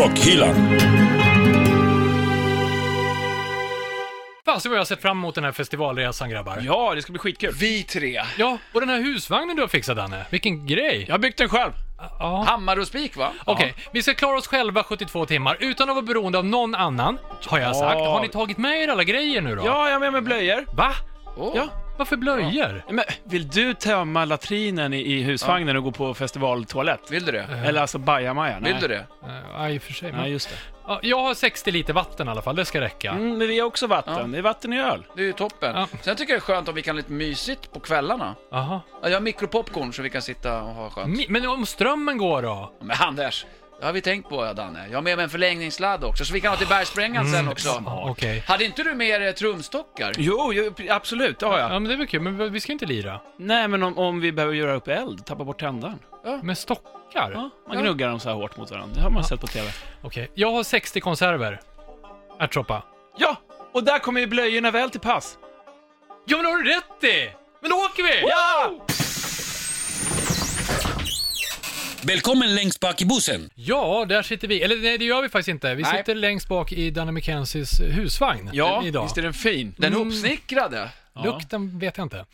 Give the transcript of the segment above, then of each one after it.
Rockhyllan. Fasen vad jag har sett fram emot den här festivalresan grabbar. Ja. Ja, det ska bli skitkul. Vi tre. och den här husvagnen du har fixat Danne, vilken grej. Jag har byggt den själv. Ja. Hammare och spik va? Okej, vi ska klara oss själva 72 timmar utan att vara beroende av någon annan, har jag sagt. Har ni tagit med er alla grejer nu då? Ja, jag är med med blöjor. Va? Ja. Varför blöjor? Men, vill du tömma latrinen i, i husvagnen och gå på festivaltoalett? Vill du det? Eller alltså bajamaja? Vill du det? Eh, Ja, i och för sig. Nej, Men, just det. ja, jag har 60 liter vatten i alla fall, det ska räcka. Mm, men vi har också vatten. Ja. Det är vatten i öl. Det är ju toppen. Ja. Sen tycker jag det är skönt om vi kan ha lite mysigt på kvällarna. Aha. Ja, Jag har mikropopcorn så vi kan sitta och ha skönt. Mi- Men om strömmen går då? Men Anders, det har vi tänkt på ja, Danne. Jag har med mig en förlängningssladd också, så vi kan ha till bergsprängan sen också. Ja, Okej. Hade inte du med er eh, trumstockar? Jo, jo, absolut, det har jag. Ja, men det är väl kul, men vi ska inte lira. Nej, men om, om vi behöver göra upp eld, tappa bort tändaren. Med stockar? Ja, man Ja. gnuggar dem så här hårt mot varandra. Det har man sett på TV. Okej. Jag har 60 konserver. Ärtsoppa. Ja, och där kommer ju blöjorna väl till pass. Ja, men har du rätt i! Men då åker vi! Ja! Välkommen längst bak i bussen. Ja, där sitter vi. Eller nej, det gör vi faktiskt inte. Vi Nej. sitter längst bak i Danny McKenzies husvagn Ja, idag. visst är den fin? Den Mm. uppsnickrade. Ja. Lukten vet jag inte.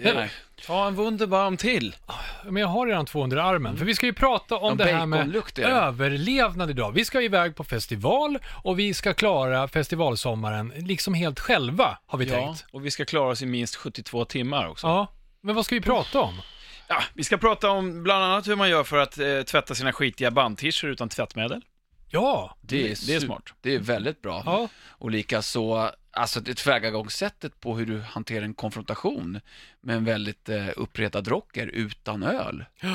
Nej. Ta en wunderbarm till. Men jag har redan två under armen. För vi ska ju prata om Ja, det här med baconlukt är det. överlevnad idag. Vi ska iväg på festival och vi ska klara festivalsommaren liksom helt själva, har vi Ja, tänkt. och vi ska klara oss i minst 72 timmar också. Ja. Men vad ska vi prata om? Ja, vi ska prata om bland annat hur man gör för att eh, tvätta sina skitiga bandtischer utan tvättmedel. Ja. Det är, Det är smart. Det är väldigt bra. Ja. Och likaså, alltså det tillvägagångssättet på hur du hanterar en konfrontation med en väldigt eh, uppretad rocker utan öl.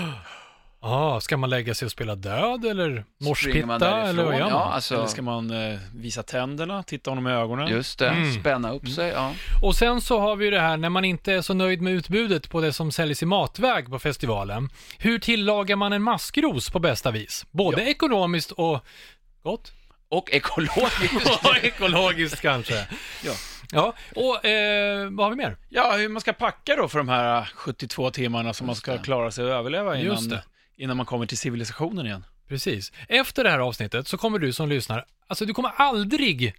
Ja, ska man lägga sig och spela död eller morspitta eller vad gör man? Ja, alltså, Eller ska man eh, visa tänderna, titta honom i ögonen? just det, Mm. spänna upp sig. Ja. Och sen så har vi ju det här när man inte är så nöjd med utbudet på det som säljs i matväg på festivalen. Hur tillagar man en maskros på bästa vis? Både ekonomiskt och gott? Och ekologiskt. Och ekologiskt kanske. Ja. Ja, och eh, vad har vi mer? Ja, hur man ska packa då för de här eh, 72 timmarna som man Just ska klara sig och överleva Just innan, det. Innan man kommer till civilisationen igen. Precis. Efter det här avsnittet så kommer du som lyssnar, alltså du kommer aldrig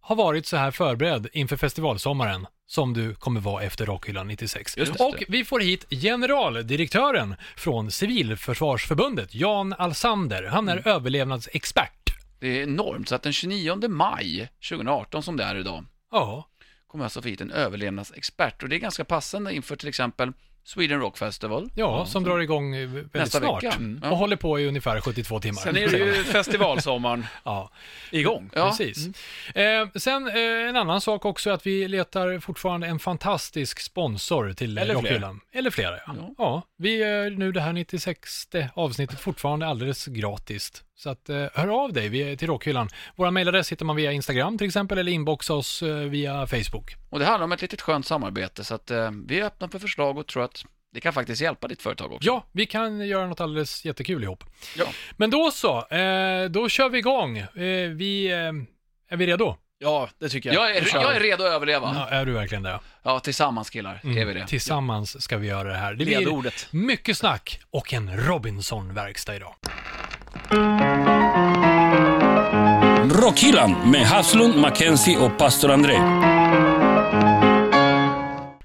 ha varit så här förberedd inför festivalsommaren som du kommer vara efter Rockhyllan 96. Just det. Och vi får hit generaldirektören från Civilförsvarsförbundet, Jan Alsander. Han är överlevnadsexpert. Det är enormt, så att den 29 maj 2018 som det är idag, Ja, kommer alltså få hit en överlevnadsexpert. Och det är ganska passande inför till exempel Sweden Rock Festival. ja, som drar igång eh, väldigt Nästa snart. vecka. Mm. Ja. Och håller på i ungefär 72 timmar. Sen är det ju festivalsommaren Ja, igång. Ja. precis. Eh, sen eh, en annan sak också är att vi letar fortfarande en fantastisk sponsor till Eller fler. Rockhyllan. Eller flera, ja. Ja. ja. Vi är nu det här 96 avsnittet fortfarande alldeles gratis. Så att eh, hör av dig till Rockhyllan. Vår mejladress hittar man via Instagram till exempel eller inboxa oss eh, via Facebook. Och det handlar om ett litet skönt samarbete, så att eh, vi är öppna för förslag och tror att det kan faktiskt hjälpa ditt företag också. Ja, vi kan göra något alldeles jättekul ihop. Ja. Men då så, eh, då kör vi igång. Eh, vi, eh, är vi redo? Ja, det tycker jag. Jag är, jag är redo att överleva. Ja, är du verkligen det? Ja, tillsammans killar, är vi det. Tillsammans ska vi göra det här. Det blir Ledordet. mycket snack och en Robinson-verkstad idag. Rockhyllan med Haslund, Mackenzie och pastor André.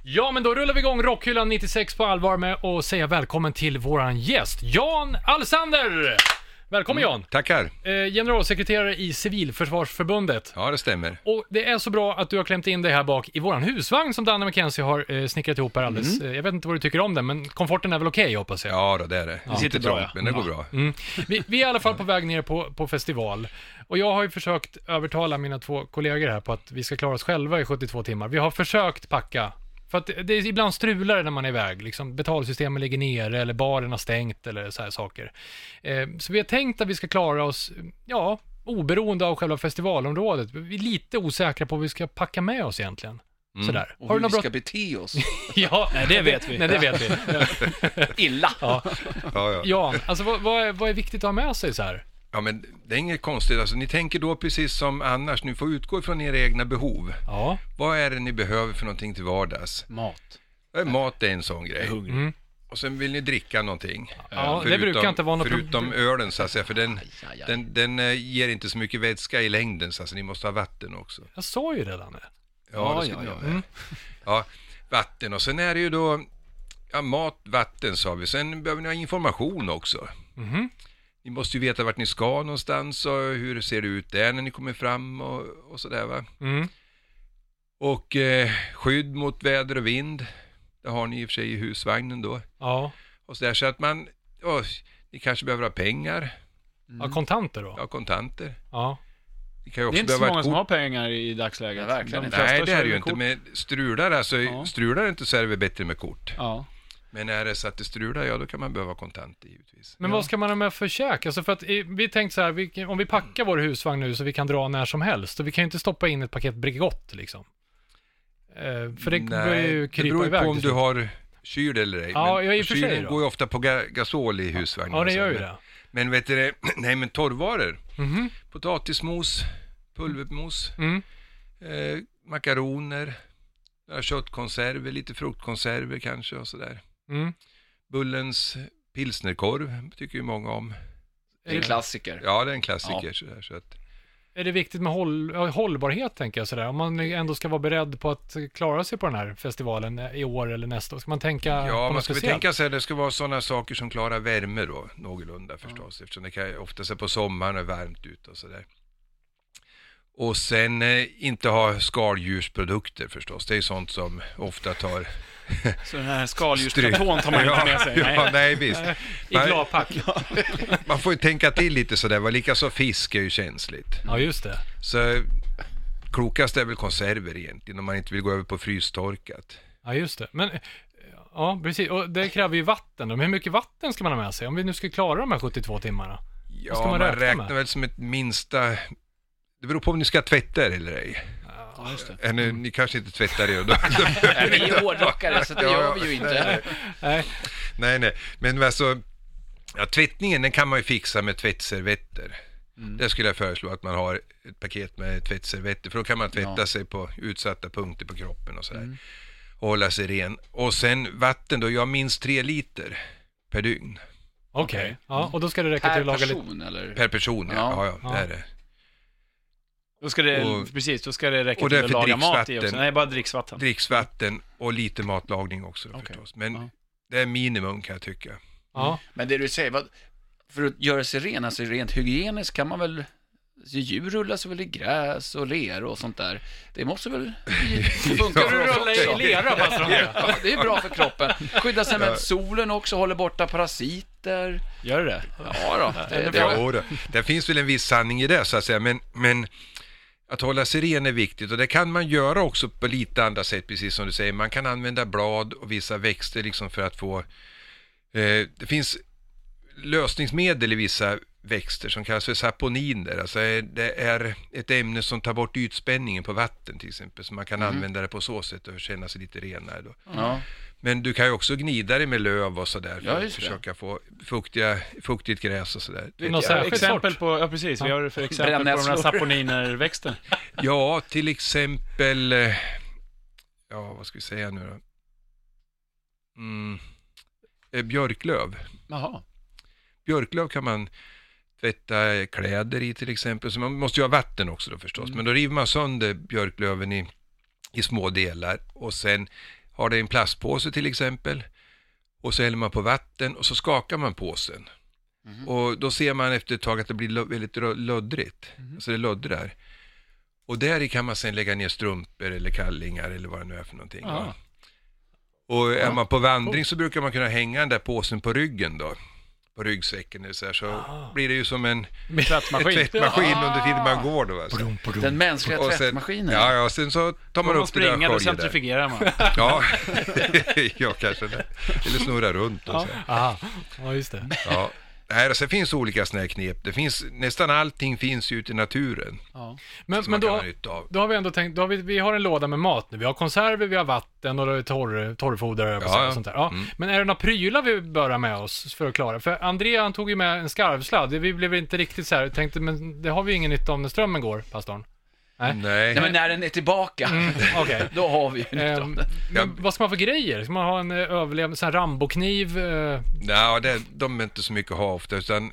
Ja, men då rullar vi igång Rockhyllan 96 på allvar med att säga välkommen till våran gäst, Jan Alsander! Välkommen Jan! Tackar. Eh, generalsekreterare i Civilförsvarsförbundet. Ja, det stämmer. Och det är så bra att du har klämt in dig här bak i våran husvagn som Danne McKenzie har eh, snickrat ihop här alldeles. Eh, jag vet inte vad du tycker om den, men komforten är väl okej hoppas jag? Ja, då, det är det. Det sitter bra, ja. men det går bra. Mm. Vi, vi är i alla fall på väg ner på, på festival. Och jag har ju försökt övertala mina två kollegor här på att vi ska klara oss själva i 72 timmar. Vi har försökt packa. För att det är ibland strular när man är iväg. Liksom betalsystemen ligger nere eller baren har stängt eller så här saker. Eh, så vi har tänkt att vi ska klara oss, ja, oberoende av själva festivalområdet. Vi är lite osäkra på vad vi ska packa med oss egentligen. Sådär. Och Har hur du något vi ska brott? bete oss. Ja, Nej, det vet vi. Nej, det vet vi. Illa. Ja, Ja, ja. ja alltså vad, vad, är, vad är viktigt att ha med sig så här? Ja, men det är inget konstigt. Alltså, ni tänker då precis som annars, ni får utgå från era egna behov. Ja. Vad är det ni behöver för någonting till vardags? Mat. Ja, Mat är en sån grej. Hungrig. Mm. Och sen vill ni dricka någonting. Ja, det brukar inte vara något Förutom ölen så att säga, för den, Aj, aj, aj. den, den eh, ger inte så mycket vätska i längden så alltså, ni måste ha vatten också. Jag sa ju redan det. Ja, det ja, ja. med. ja, vatten och sen är det ju då ja, mat, vatten sa vi. Sen behöver ni ha information också. Mhm. Ni måste ju veta vart ni ska någonstans och hur ser det ut där när ni kommer fram och, och sådär va. Mm. Och eh, skydd mot väder och vind. Det har ni i och för sig i husvagnen då. Ja. Och så, där, så att man, ja, ni kanske behöver ha pengar, ja, kontanter då? ja, kontanter. Ja. Ni kan ju Det också är inte så många som har pengar i dagsläget. Nej, verkligen De Nej, det är det ju med inte. Men strular alltså, Ja. strular inte så är det väl bättre med kort. Ja. Men är det så att det strular, ja då kan man behöva kontanter givetvis. Men vad ska man ha med för käk? Alltså för att eh, vi tänkte så här, vi, om vi packar vår husvagn nu så vi kan dra när som helst, och vi kan ju inte stoppa in ett paket Bregott liksom. Eh, för det börjar ju det krypa beror ju iväg på om du har kyl eller ej. Ja, men ja, i och för sig då. går ju ofta på ga gasol i husvagnen. Ja, det så. gör ju det. Men vet du det, nej men torrvaror. Mhm. Potatismos, pulvermos, Mm. eh, makaroner, köttkonserver, lite fruktkonserver kanske och sådär. Mm. Bullens pilsnerkorv tycker ju många om. Det är en klassiker. Ja, det är en klassiker. Sådär, så att, Är det viktigt med håll, ja, hållbarhet, tänker jag sådär? Om man ändå ska vara beredd på att klara sig på den här festivalen i år eller nästa år, ska man tänka på ja, man ska väl tänka sig att det ska vara sådana saker som klarar värme då, någorlunda förstås. Eftersom det kan ofta se på sommaren är varmt ute och sådär. Och sen eh, inte ha skaldjursprodukter förstås. Det är sånt som ofta tar... Så den här skaldjursplatån tar man inte med sig. Ja, Nej. nej visst. I gladpack. Man får ju tänka till lite sådär, va? likaså fisk är ju känsligt. Ja, just det. Så klokast är väl konserver egentligen, om man inte vill gå över på frystorkat. Ja, just det. Men, ja, precis. Och det kräver ju vatten. Men hur mycket vatten ska man ha med sig? Om vi nu ska klara de här 72 timmarna? Ja, man man, räkna räknar med? väl som ett minsta... Det beror på om ni ska tvätta er eller ej. Ja, just det. Eller, ni kanske inte tvättar er. Då, Nej, Vi är hårdrockare, så det gör vi ju inte. Nej. nej, nej. Men alltså, ja, tvättningen den kan man ju fixa med tvättservetter. Mm. Det skulle jag föreslå att man har ett paket med tvättservetter. För då kan man tvätta Ja. sig på utsatta punkter på kroppen och sådär. Mm. Och hålla sig ren. Och sen vatten då, jag minst tre liter per dygn. Okej. Ja, och då ska det räcka till Per att laga lite... person, eller? Per person, ja. ja, Ja. ja, det är det. Då ska det, Och- precis, då ska det räcka och det till är att laga mat i också. Nej, bara dricksvatten. Dricksvatten och lite matlagning också Okej. förstås. Men Ja. det är minimum kan jag tycka. Ja. Men det du säger, vad, för att göra sig ren, alltså rent hygieniskt kan man väl alltså, Djur rullar sig väl i gräs och lera och sånt där. Det måste väl funka Ja. för oss Rulla i lera, pastor Ja, det är bra för kroppen. Skydda sig med solen också, håller borta parasiter. Gör det det? Ja då, det, det, Ja, då. det finns väl en viss sanning i det så att säga, men, men att hålla sig ren är viktigt och det kan man göra också på lite andra sätt, precis som du säger. Man kan använda blad och vissa växter liksom för att få... Eh, det finns lösningsmedel i vissa växter som kallas för saponiner. Alltså eh, det är ett ämne som tar bort ytspänningen på vatten till exempel, så man kan använda det på så sätt och känna sig lite renare då. ja. Men du kan ju också gnida dig med löv och sådär för Ja, att just det. försöka få fuktiga, fuktigt gräs och sådär. Det är något särskilt exempel sort. på, ja precis, vi har det för exempel på de Brännässlor. här saponinerväxten. Ja, till exempel, eh, ja vad ska vi säga nu då? Mm, eh, björklöv. Jaha. Björklöv kan man tvätta kläder i till exempel, så man måste ju ha vatten också då förstås. Men då river man sönder björklöven i, i små delar och sen har det i en plastpåse till exempel och så häller man på vatten och så skakar man påsen. Och då ser man efter ett tag att det blir väldigt löddrigt, alltså det löddrar. Och där kan man sen lägga ner strumpor eller kallingar eller vad det nu är för någonting. Va. Och är man på vandring så brukar man kunna hänga den där påsen på ryggen då. På ryggsäcken eller så, här, så blir det ju som en, Tvättmaskin. tvättmaskin under tiden man går då. Alltså. Den mänskliga Och sen, tvättmaskinen. ja, ja, sen så tar man man upp det där springa, då och centrifugerar man. Ja, ja kanske det. Eller snurra runt och så. här. Aha. Ja, just det. Ja. Nej, alltså, det finns olika sådana här knep. Det finns, nästan allting finns ute i naturen Ja. Men, men då, då har vi ändå tänkt, då har vi, vi har en låda med mat nu. Vi har konserver, vi har vatten och är torr, torrfoder och Ja, ja. sånt där. Ja. Mm. Men är det några prylar vi bör ha med oss för att klara? För André han tog ju med en skarvsladd. Vi blev inte riktigt så här, tänkte, men det har vi ingen nytta av när strömmen går, pastorn. Nej. Nej, men när den är tillbaka, Mm, Okej. då har vi ju Ehm, nytta men vad ska man för grejer? Ska man ha en eh, överlevnad, sån här Rambo-kniv? eh, Nej, det, de är inte så mycket att ha ofta, utan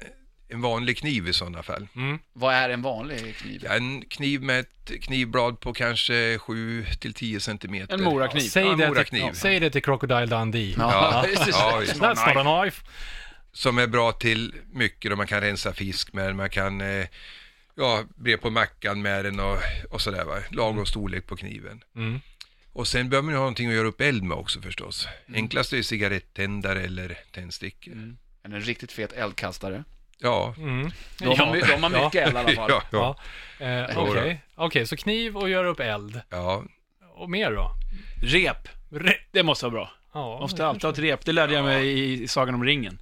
en vanlig kniv i sådana fall. Vad är en vanlig kniv? Ja, en kniv med ett knivblad på kanske 7 till 10 centimeter. En morakniv. Säg, Ja, det morakniv. till, säg det till Crocodile Dundee. Ja, det. ja, visst. That's not a knife. Som är bra till mycket, då man kan rensa fisk med den, man kan eh, ja, bre på mackan med den och, och sådär va. Lagom storlek på kniven. Mm. Och sen behöver man ju ha någonting att göra upp eld med också förstås. Mm. Enklast är ju cigarettändare eller tändstickor. En riktigt fet eldkastare. Ja, Mm. De, har, de har mycket eld i alla fall. ja, ja, Ja. Eh, Okej, Okej, så kniv och göra upp eld. ja. Och mer då? Rep. Re- Det måste vara bra. ja, Måste alltid ha ett rep. Det lärde jag mig i Sagan om ringen.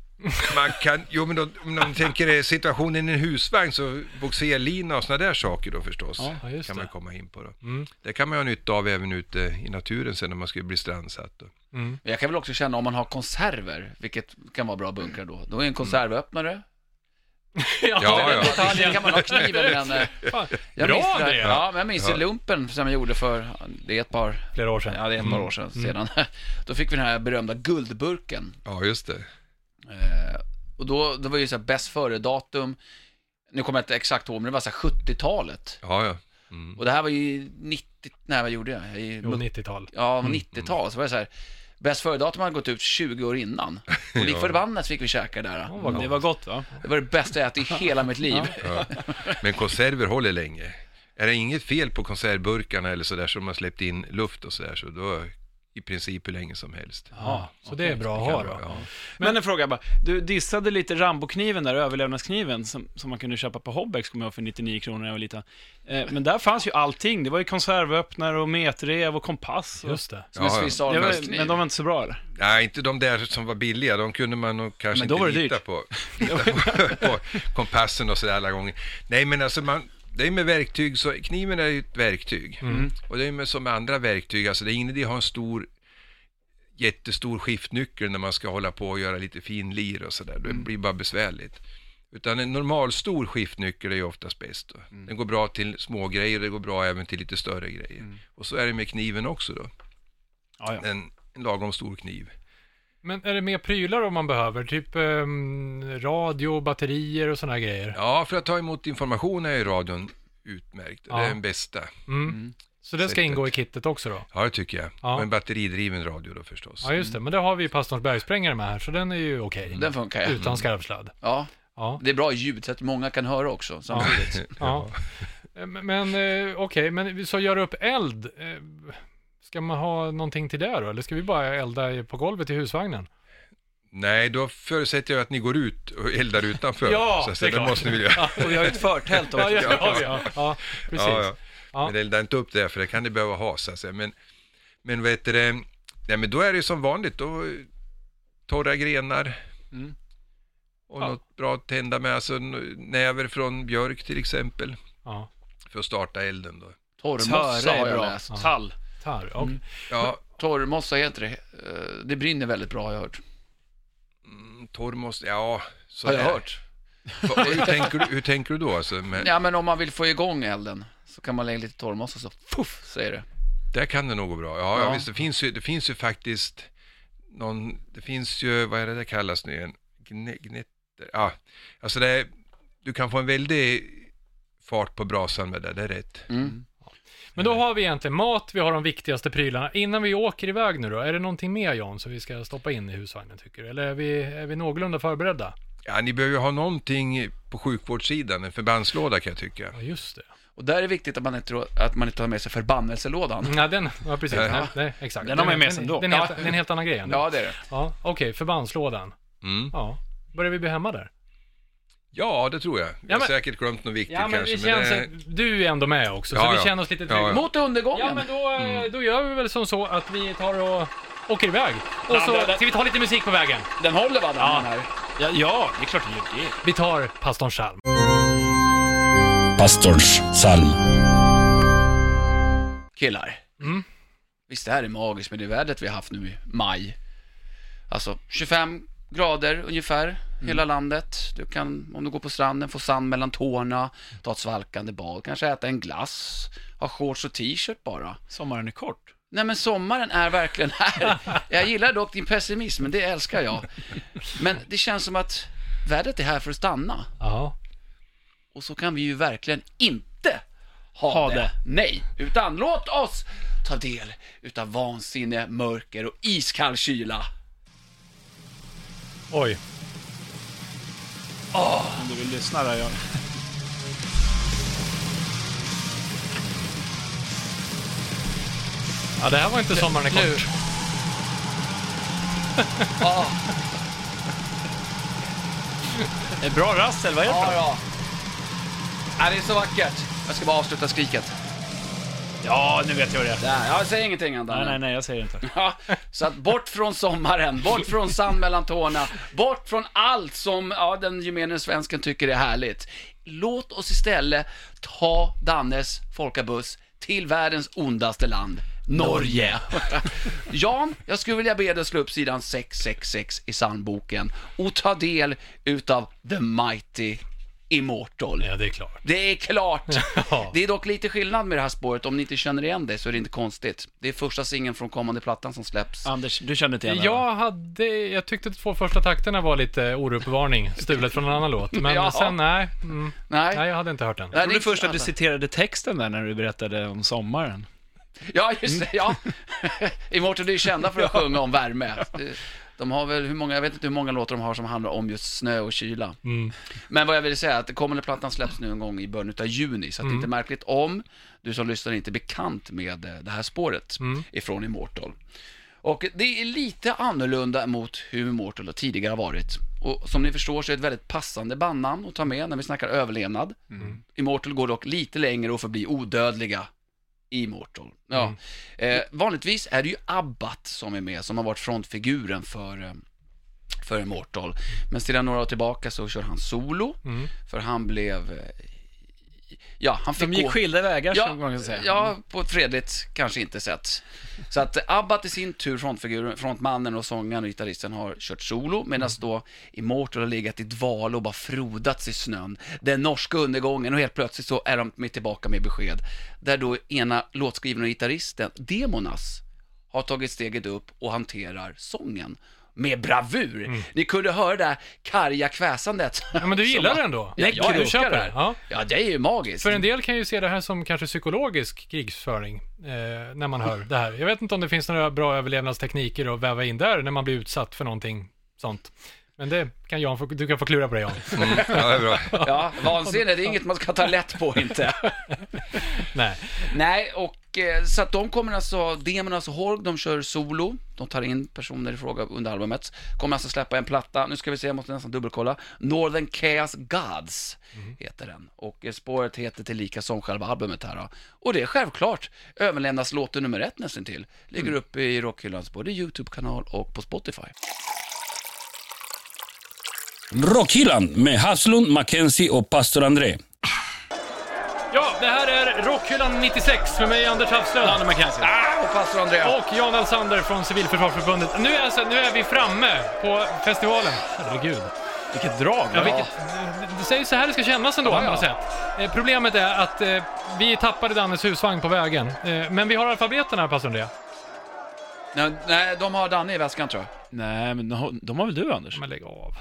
Man kan, jo men då, om man tänker eh, situationen i en husvagn så bogserlina och sådana där saker då förstås. Ja, just kan man det. komma in på då. Mm. Det kan man ju ha nytta av även ute i naturen sen när man ska bli strandsatt. Då. Mm. Men Jag kan väl också känna om man har konserver, vilket kan vara bra bunkrar då. Då är en konservöppnare. Ja, Ja, ja. detaljen. kan man ha kniven men... eh, Jag Bra, minns det. Ja, men jag minns i Ja. lumpen som jag gjorde för, det är ett par, Flera år sedan. ja det är ett par år sedan, sedan. Då fick vi den här berömda guldburken. Ja, just det. Eh, och då, då var det ju så här bäst före-datum, nu kommer jag inte exakt ihåg, men det var så här 70-talet. Ja, ja. Mm. Och det här var ju 90, nej vad gjorde jag? jag Jo, 90-tal. Ja, 90-tal, så var det så här, bäst före-datum hade gått ut 20 år innan. Och lik Ja. förbannat fick vi käka där. Ja, vad Det var gott va? Det var det bästa jag ätit i hela mitt liv. Ja. Men konserver håller länge. Är det inget fel på konservburkarna eller sådär som har släppt in luft och sådär så då i princip hur länge som helst. Ja, så det är bra att Det ha då. ja. Men en fråga bara. Du dissade lite Rambo-kniven där, överlevnadskniven, som, som man kunde köpa på Hobbex, kommer jag för 99 kronor när jag var liten. Eh, men där fanns ju allting. Det var ju konservöppnare och metrev och kompass. Och... Just det. Som en Ja, ja. Swiss Det var, men de var inte så bra eller? Nej, inte de där som var billiga. De kunde man nog kanske Men inte var det lita dyrt. på. Lita på, på kompassen och sådär alla gånger. Nej, men alltså man, det är med verktyg, så kniven är ju ett verktyg. Mm. Och det är med som med andra verktyg, alltså det är ingen idé att ha en stor jättestor skiftnyckel när man ska hålla på och göra lite fin lir och sådär. Det blir bara besvärligt. Utan en normal stor skiftnyckel är ju oftast bäst. Då. Den går bra till små grejer och det går bra även till lite större grejer. Och så är det med kniven också då. Ja, ja. En, en lagom stor kniv. Men är det mer prylar om man behöver? Typ ehm, radio, batterier och sådana grejer? Ja, för att ta emot information är ju radion utmärkt. Ja. Det är den bästa. Mm. Så det ska Sättet. ingå i kittet också då? Ja, det tycker jag. Ja. Och en batteridriven radio då förstås. Ja, just det. Men det har vi ju Pastorns bergsprängare med här, så den är ju okej. Den funkar ja. Utan skarvsladd. Ja, Ja. det är bra ljud så att många kan höra också samtidigt. ja. Eh, Men eh, okej, men så gör upp eld. Ska man ha någonting till det då? Eller ska vi bara elda på golvet i husvagnen? Nej, då förutsätter jag att ni går ut och eldar utanför. Ja, så det det måste ni väl göra. Och vi har ju ett förtält också. Ja, ja, ja, ja, precis. Ja, ja. Ja. Men elda inte upp det, för det kan ni behöva ha, så att säga. Men, men vad heter det? Nej, men då är det som vanligt. Då, torra grenar. Mm. Och Ja. något bra att tända med, alltså näver från björk till exempel. Ja. För att starta elden då. Torrmossa har är jag bra. läst. Tall. Tar, och, Ja, Torrmossa heter det. Eh, Det brinner väldigt bra har jag hört. mm, torr måste, ja. Så Har jag där. hört. Hur, tänker du, hur tänker du då alltså? Men, Ja, men om man vill få igång elden så kan man lägga lite torrmossa så fuff, säger det. Där kan det nog gå bra. Ja, ja. Ja. visst, det finns, ju, det finns ju faktiskt någon, det finns ju, vad är det det kallas nu igen? Gne, gnetter, ja, alltså det är, du kan få en väldig fart på brasan med det, det är rätt. Mm. Men då har vi egentligen mat, vi har de viktigaste prylarna. Innan vi åker iväg nu då, är det någonting mer Jan som vi ska stoppa in i husvagnen tycker du? Eller är vi, är vi någorlunda förberedda? Ja, ni behöver ju ha någonting på sjukvårdssidan, en förbandslåda kan jag tycka. Ja, just det. Och där är det viktigt att man inte, att man inte har med sig förbannelselådan. Nej, den, ja precis. Ja. Nej, nej, exakt. Den har man ju med sig ändå. Den, den, är helt- det är en helt annan grej. ändå. Ja, det är det. Ja, Okej, förbandslådan. Mm. Ja. Börjar vi bli hemma där? Ja, det tror jag. Jag Ja, har men- säkert glömt något viktigt Ja, men kanske. vi känns, det... du är ändå med också, så Ja, vi ja. känner oss lite Ja, trygga. ja. Mot undergången! Ja, men då, eh, Mm. då gör vi väl som så att vi tar och åker iväg. Och Ja, så det- det- ska vi ta lite musik på vägen. Den håller va, den Ja. här? Ja, ja, det är klart det gör det. Vi tar pastorns psalm. Pastorns psalm. Killar. Mm. Visst det här är magiskt med det vädret vi har haft nu i maj. Alltså 25 grader ungefär. Hela landet. Du kan, om du går på stranden, få sand mellan tårna, ta ett svalkande bad, kanske äta en glass, ha shorts och t-shirt bara. Sommaren är kort. Nej men sommaren är verkligen här. Jag gillar dock din pessimism, men det älskar jag. Men det känns som att vädret är här för att stanna. Ja. Och så kan vi ju verkligen inte ha, Ha det. det. Nej, utan låt oss ta del utav vansinne, mörker och iskall kyla. Oj. Om du vill lyssna där, jag... Ja, det här var inte sommaren är kort. Ja, är bra rassel, vad är det ja. ja. Det är så vackert. Jag ska bara avsluta skriket. Ja, nu vet jag vad det är. Där, jag säger ingenting Andan. Nej, nej, nej, jag säger inte. Ja, så att bort från sommaren, bort från sand mellan tårna, bort från allt som ja, den gemene svensken tycker är härligt. Låt oss istället ta Dannes folkabuss till världens ondaste land, Norge. Jan, jag skulle vilja be dig slå upp sidan 666 i sandboken och ta del utav The Mighty Immortal. Ja, det är klart. Det är klart! Ja. Det är dock lite skillnad med det här spåret, om ni inte känner igen det så är det inte konstigt. Det är första singeln från kommande plattan som släpps. Anders, du kände inte igen det? va? Jag hade, jag tyckte att de två första takterna var lite oruppvarning, stulet från en annan låt. Men Ja. sen, nej. Mm, Nej, nej, jag hade inte hört den. Jag trodde först att du citerade texten där när du berättade om sommaren. Ja, just det, ja. Immortal är ju kända för att sjunga om värme. De har väl, hur många, jag vet inte hur många låtar de har som handlar om just snö och kyla. Mm. Men vad jag vill säga är att den kommande plattan släpps nu en gång i början av juni, så att det är inte märkligt om du som lyssnar inte är bekant med eh, det här spåret Mm. ifrån Immortal. Och det är lite annorlunda mot hur Immortal tidigare varit. Och som ni förstår så är det ett väldigt passande bandnamn att ta med när vi snackar överlevnad. Immortal går dock lite längre och förbli odödliga Immortal. Ja. Eh, vanligtvis är det ju Abbat som är med, som har varit frontfiguren för, eh, för Immortal. Men sedan några år tillbaka så kör han solo, Mm. för han blev... Ja, han fick De gick gå... skilda vägar, Ja, man kan säga. ja, på ett fredligt kanske inte sätt. Så att Abbat i sin tur, frontfiguren, frontmannen och sångaren och gitarristen har kört solo, medan då Immortal har legat i dval och bara frodats i snön. Den norska undergången och helt plötsligt så är de tillbaka med besked. Där då ena låtskrivaren och gitarristen, Demonas, har tagit steget upp och hanterar sången. Med bravur. Ni kunde höra det där karga kväsandet. Ja, men du gillar var- det ändå? Jag, Ja, du köper det? Ja. Ja, det är ju magiskt. För en del kan ju se det här som kanske psykologisk krigsföring, eh, när man hör det här. Jag vet inte om det finns några bra överlevnadstekniker att väva in där, när man blir utsatt för någonting sånt. Men det kan Jan få, du kan få klura på det Jan. Mm, ja, det är bra. Ja, vansinne, det är inget man ska ta lätt på inte. Nej. Nej, och eh, så att de kommer alltså, Demonas och Horg, de kör solo, de tar in personer i fråga under albumet, kommer alltså släppa en platta, nu ska vi se, jag måste nästan dubbelkolla, Northern Chaos Gods heter den, och eh, spåret heter tillika som själva albumet här då. Och det är självklart överlämnas låten nummer ett nästan till. ligger uppe i rockhyllans både YouTube-kanal och på Spotify. Rockhyllan med Haslund, Mackenzie och pastor André. Ja, det här är Rockhyllan 96 med mig Anders Hafslund. Danne McKenzie. Ah, och pastor André! Och Jan Alsander från Civilförsvarsförbundet. Nu är, alltså, nu är vi framme på festivalen. Herregud. Vilket drag. Ja, vilket, det säger så här det ska kännas ändå, Ja, på något ja. sätt. Eh, problemet är att eh, vi tappade Dannes husvagn på vägen. Eh, men vi har alfabeterna, pastor André. Nej, nej, de har Danne i väskan tror jag. Nej, men de har, de har väl du, Anders? Men lägg av.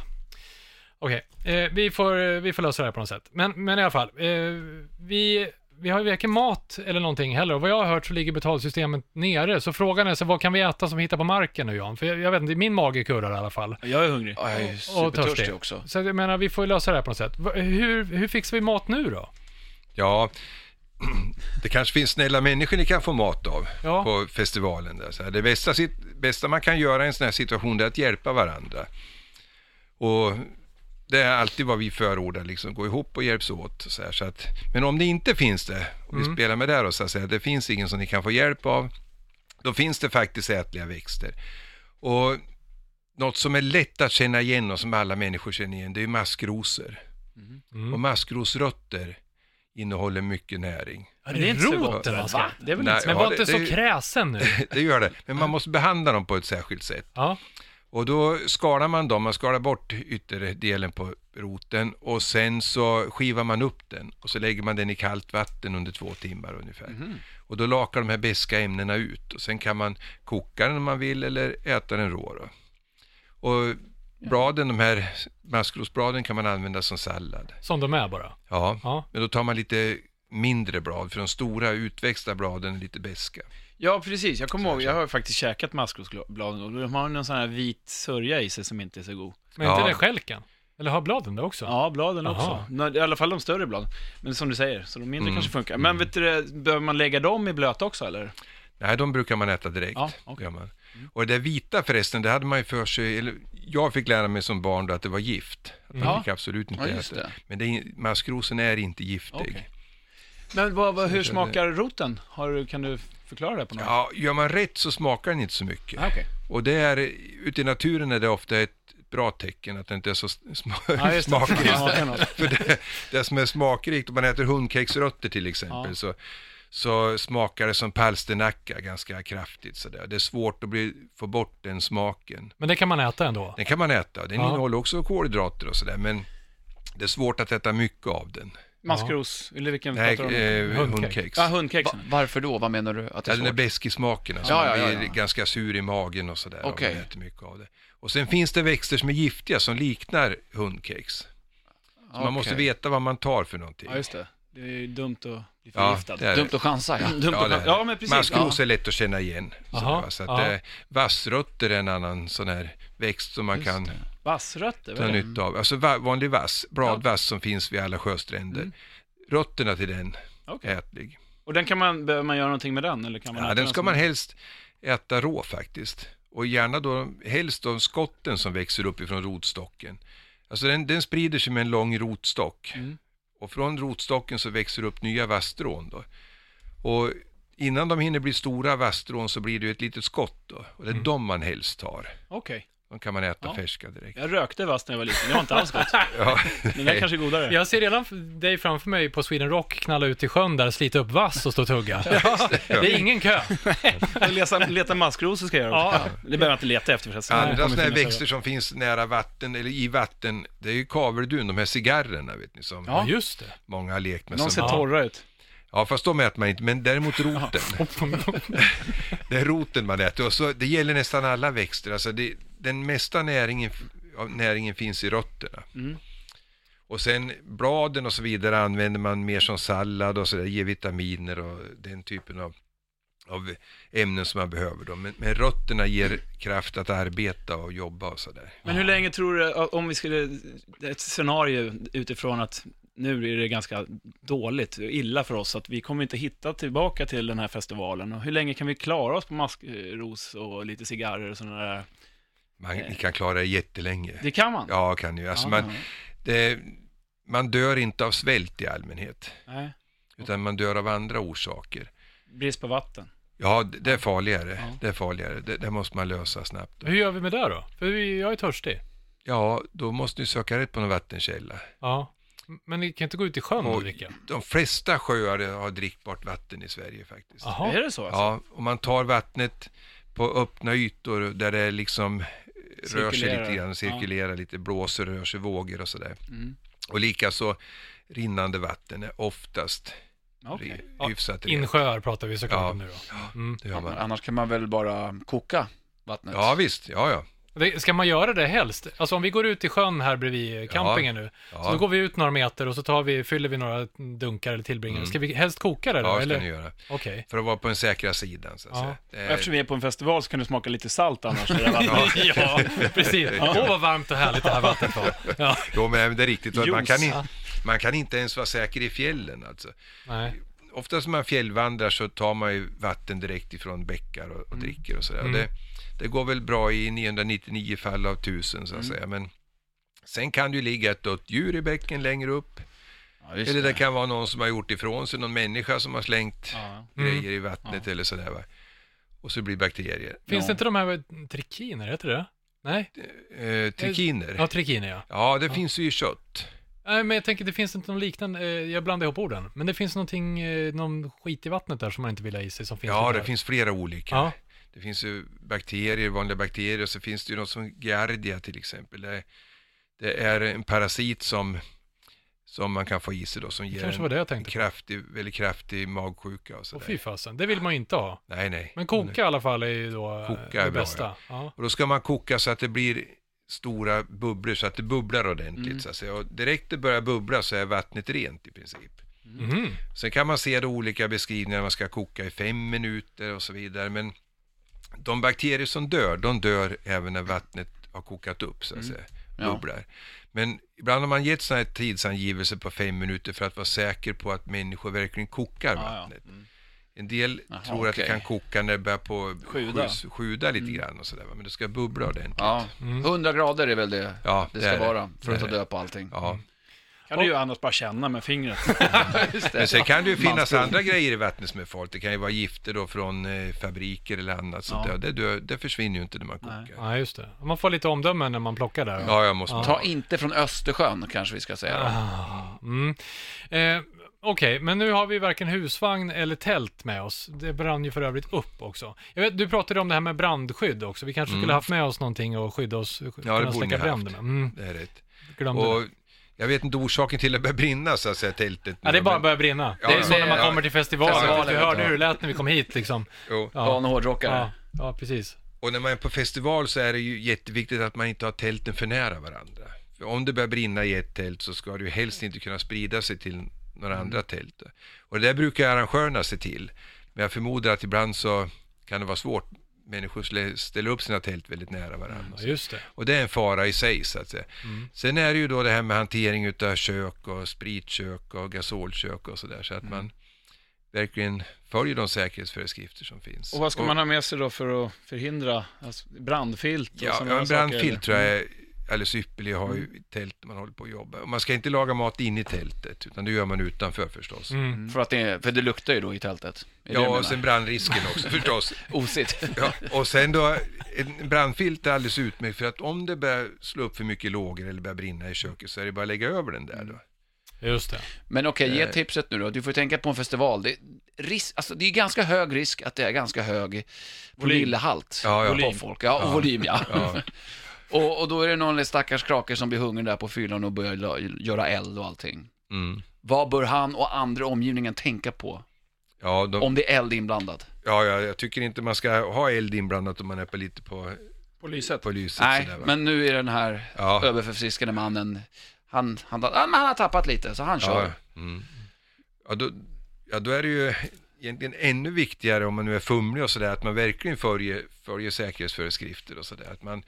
Okej, eh, vi, får, vi får lösa det här på något sätt. Men, men i alla fall, eh, vi, vi har ju varken mat eller någonting heller. Och vad jag har hört så ligger betalsystemet nere. Så frågan är, så vad kan vi äta som vi hittar på marken nu Jan? För jag, jag vet inte, min mage kurrar i alla fall. Jag är hungrig. Ja, jag är Och supertörstig törstig. också. Så jag menar, vi får ju lösa det här på något sätt. Hur, hur fixar vi mat nu då? Ja, det kanske finns snälla människor ni kan få mat av Ja. på festivalen. Där. Så här, det bästa, bästa man kan göra i en sån här situation är att hjälpa varandra. Och det är alltid vad vi förordar, liksom, gå ihop och hjälps åt. Så här, så att, men om det inte finns det, och vi spelar med det då, så att säga, det finns ingen som ni kan få hjälp av, då finns det faktiskt ätliga växter. Och något som är lätt att känna igen och som alla människor känner igen, det är maskrosor. Mm. Och maskrosrötter innehåller mycket näring. Ja, det är inte så roten ska- Va? Det är väl Nej, inte så Men var inte så kräsen nu. Det gör det, men man måste behandla dem på ett särskilt sätt. Ja, Och då skalar man dem, man skalar bort ytterdelen på roten och sen så skivar man upp den och så lägger man den i kallt vatten under två timmar ungefär. Och då lakar de här beska ämnena ut och sen kan man koka den om man vill eller äta den rå. Då. Och bladen, de här maskrosbladen kan man använda som sallad. Som de är bara. Ja, Ja. men då tar man lite mindre blad för de stora utväxta bladen är lite beska. Ja, precis. Jag kommer ihåg, jag har faktiskt käkat maskrosbladen och de har någon sån här vit sörja i sig som inte är så god. Men Ja. inte det stjälken? Eller har bladen det också? Ja, bladen Jaha. också. I alla fall de större bladen. Men som du säger, så de mindre Mm. kanske funkar. Men vet du, behöver man lägga dem i blöt också eller? Nej, de brukar man äta direkt. Ja, gör man. Och det vita förresten, det hade man ju för sig, eller jag fick lära mig som barn då att det var gift. Att man Ja. fick absolut inte Ja, äta det. Men det är, maskrosen är inte giftig. Okej. Men vad, vad, hur det- smakar roten? Har, kan du förklara det på något Ja, gör man rätt så smakar den inte så mycket. Ah, okej. Och det är, ute i naturen är det ofta ett bra tecken att det inte är så sma- Ja, det. smakrikt. Något. För det, det som är smakrikt, om man äter hundkexrötter till exempel, Ja. så, så smakar det som palsternacka ganska kraftigt. Sådär. Det är svårt att bli, få bort den smaken. Men det kan man äta ändå? Den kan man äta, den Ja. innehåller också kolhydrater och sådär, men det är svårt att äta mycket av den. Maskros, eller vilken Nej, pratar du om? eh, Hundkex. hundkex. Ja, Ja, hundkexen. Va- varför då? Vad menar du? Att det är den är svårt? besk i smaken, alltså. Ja, man ja, blir ja, ja. ganska sur i magen och sådär om Okej. man äter mycket av det. Och sen finns det växter som är giftiga som liknar hundkex. Så man måste Okej. veta vad man tar för någonting. Ja, just det. Det är ju dumt att bli Ja, förgiftad. är Dumt att chansa, ja. Dumt Ja, det. Ja, men precis. Maskros är lätt att känna igen. Aha, så att, ja. eh, vassrötter är en annan sån här växt som man Just kan. Vassrötter, ta nytta av. Alltså va, vanlig vass, bladvass som finns vid alla sjöstränder. Mm. Rötterna till den Okej. är ätlig. Och den kan man, behöver man göra någonting med den? Eller kan man Ja, den ska man helst äta rå faktiskt. Och gärna då, helst de skotten som växer upp ifrån rotstocken. Alltså den, den sprider sig med en lång rotstock. Mm. Och från rotstocken så växer upp nya vasstrån då. Och innan de hinner bli stora vasstrån så blir det ett litet skott då. Och det är de man helst tar. Okej. De kan man äta Ja. färska direkt. Jag rökte vass när jag var liten, det var inte alls gott. Ja. Den där kanske är godare. Jag ser redan dig framför mig på Sweden Rock knalla ut i sjön där, slita upp vass och stå och tugga. Det är ingen kö. Leta, leta maskrosor ska jag göra. Ja. Det behöver jag inte leta efter förresten. Det Andra sådana här växter som finns nära vatten, eller i vatten, det är ju kaveldun, de här cigarrerna vet ni, som Ja, just det. många har lekt med. De ser Ja. torra ut. Ja, fast de äter man inte, men däremot roten. det är roten man äter. Och så, det gäller nästan alla växter. Alltså det, den mesta näringen, näringen finns i rötterna. Mm. Och sen bladen och så vidare använder man mer som sallad och så där, ger vitaminer och den typen av, av ämnen som man behöver. Då. Men, men rötterna ger kraft att arbeta och jobba och sådär. Men hur länge tror du, om vi skulle, ett scenario utifrån att nu är det ganska dåligt, illa för oss, att vi kommer inte hitta tillbaka till den här festivalen. Och hur länge kan vi klara oss på maskros och lite cigarrer och sådana där? Man ni kan klara det jättelänge. Det kan man? Ja, kan ju. Alltså Ja. man, det, man dör inte av svält i allmänhet. Nej, Utan man dör av andra orsaker. brist på vatten. Ja, det är farligare. Ja. Det är farligare. Det, det måste man lösa snabbt. Hur gör vi med det då? För vi- jag är törstig. Ja, då måste ni söka rätt på någon vattenkälla. Ja. Men ni kan inte gå ut i sjön och Och dricka? de flesta sjöar har drickbart vatten i Sverige faktiskt. Jaha. Är det så alltså? Ja, om man tar vattnet på öppna ytor där det liksom rör sig Cirkulerar. lite grann, cirkulerar lite, blåser, rör sig vågor och sådär. Mm. Och likaså rinnande vatten är oftast. Ja, hyfsat rent. Insjöar pratar vi såklart Ja. om nu då. Mm. Det gör man. Annars kan man väl bara koka vattnet? Ja, visst. Ja, ja. Ska man göra det helst? Alltså om vi går ut i sjön här bredvid campingen nu, så då Ja, går vi ut några meter och så tar vi, fyller vi några dunkar eller tillbringare. Mm. Ska vi helst koka det då? ja det ska eller? ni göra. Okej. För att vara på den säkra sidan, så att Ja. säga. Är- Eftersom vi är på en festival så kan det smaka lite salt annars. Ja, precis. Åh, vad varmt och härligt det här vattnet var. Ja, Jo, men det är riktigt. Man kan, inte, man kan inte ens vara säker i fjällen. Alltså. nej. Oftast när man fjällvandrar så tar man ju vatten direkt ifrån bäckar och, och dricker och sådär. Mm. Det, det går väl bra i 999 fall av tusen så att säga. Men sen kan det ju ligga ett dött djur i bäcken längre upp. Ja, Eller det det. kan vara någon som har gjort ifrån sig, någon människa som har slängt Ja. Mm. grejer i vattnet eller sådär. Va? Och så blir det bakterier. Finns Ja. det inte de här trikiner, heter det Nej? Eh, trikiner. Ja, trikiner ja. Ja, det finns ju i kött. Nej, men jag tänker det finns inte någon liknande, eh, jag blandar ihop orden. Men det finns någonting, eh, någon skit i vattnet där som man inte vill ha i sig som finns Ja, det finns flera olika. Ja, Det finns ju bakterier, vanliga bakterier, och så finns det ju något som Giardia till exempel. Det, det är en parasit som, som man kan få i sig då, som ger en det på. kraftig, väldigt kraftig magsjuka och Och sådär. fy fasen, det vill man ju inte ha. Nej, nej. Men koka i alla fall är ju då eh, Koka det bra, bästa. Ja. Och då ska man koka så att det blir stora bubblor, så att det bubblar ordentligt. Mm. Så att säga. Och direkt det börjar bubbla så är vattnet rent i princip. Mhm. Sen kan man se då olika beskrivningar, man ska koka i fem minuter och så vidare. Men de bakterier som dör, de dör även när vattnet har kokat upp, så att säga. Ja. Bubblar. Men ibland har man gett sådana här tidsangivelser på fem minuter för att vara säker på att människor verkligen kokar Ja, ja. vattnet. En del Jaha, tror att det kan koka när det börjar på Sjuda. sjuda, sjuda lite grann och sådär. Men det ska bubbla ordentligt. Ja, 100 grader är väl det Ja, det det ska det. vara för att ta död på allting. Ja. Kan du ju annars bara känna med fingret. Det. Men sen kan det ju finnas andra grejer i vattnet som är farligt. Det kan ju vara gifter då från eh, fabriker eller annat. sånt Ja. där. Det, det försvinner ju inte när man Nej. kokar. Ja, just det. Man får lite omdöme när man plockar där. Ja, jag måste Ja. Ta inte från Östersjön kanske vi ska säga. Ah, mm. eh, Okej, men nu har vi varken husvagn eller tält med oss. Det brann ju för övrigt upp också. Jag vet, du pratade om det här med brandskydd också. Vi kanske skulle haft med oss någonting och skydda oss, kunna Mm. borde ni haft. med. Mm, Det är rätt. glömde Och det. Jag vet inte orsaken till att det börjar brinna så att säga, tältet. Ja, det är bara att börja brinna. Ja, det är så när man ja. kommer till festivalen. Vi vet hörde hur det lät när vi kom hit liksom. Jo. Ja. Hårdrockare. Ja, ja, precis. Och när man är på festival så är det ju jätteviktigt att man inte har tälten för nära varandra. För om det börjar brinna i ett tält så ska det ju helst inte kunna sprida sig till några Mm. andra tält. Och det där brukar arrangörerna se till. Men jag förmodar att ibland så kan det vara svårt. Människor ställer upp sina tält väldigt nära varandra. Ja, just det. Och det är en fara i sig så att säga. Mm. Sen är det ju då det här med hantering utav kök och spritkök och gasolkök och sådär. Så att Mm. man verkligen följer de säkerhetsföreskrifter som finns. Och vad ska man ha med sig då för att förhindra alltså, brandfilt och Ja, ja en saker, brandfilt eller? tror jag är alldeles ypperlig att ha i tält när man håller på att jobba. Och man ska inte laga mat in i tältet, utan det gör man utanför förstås. Mm. För, att det, för det luktar ju då i tältet. Är det Ja, och sen brandrisken också förstås. Osigt. Ja, och sen då, en brandfilt är alldeles utmärkt för att om det börjar slå upp för mycket lågor eller börjar brinna i köket så är det bara att lägga över den där då. Just det. Men okej, ge Eh. tipset nu då. Du får tänka på en festival. Det, risk, alltså, det är ganska hög risk att det är ganska hög promillehalt Ja, ja. på folk. Ja, och Ja. volym ja. Ja. och, och då är det någon stackars krake som blir hungrig där på fyllan och börjar la- göra eld och allting. Mm. Vad bör han och andra i omgivningen tänka på Ja, de, om det är eld inblandat? ja, ja, jag tycker inte man ska ha eld inblandat om man är på lite på, På lyset. på lyset. Nej, sådär, va? men nu är den här Ja. överförfriskade mannen, han, han, han, han har tappat lite, så han kör. Ja, mm. ja, då, ja, då är det ju egentligen ännu viktigare om man nu är fumlig och sådär, att man verkligen följer, följer säkerhetsföreskrifter och sådär. Att man,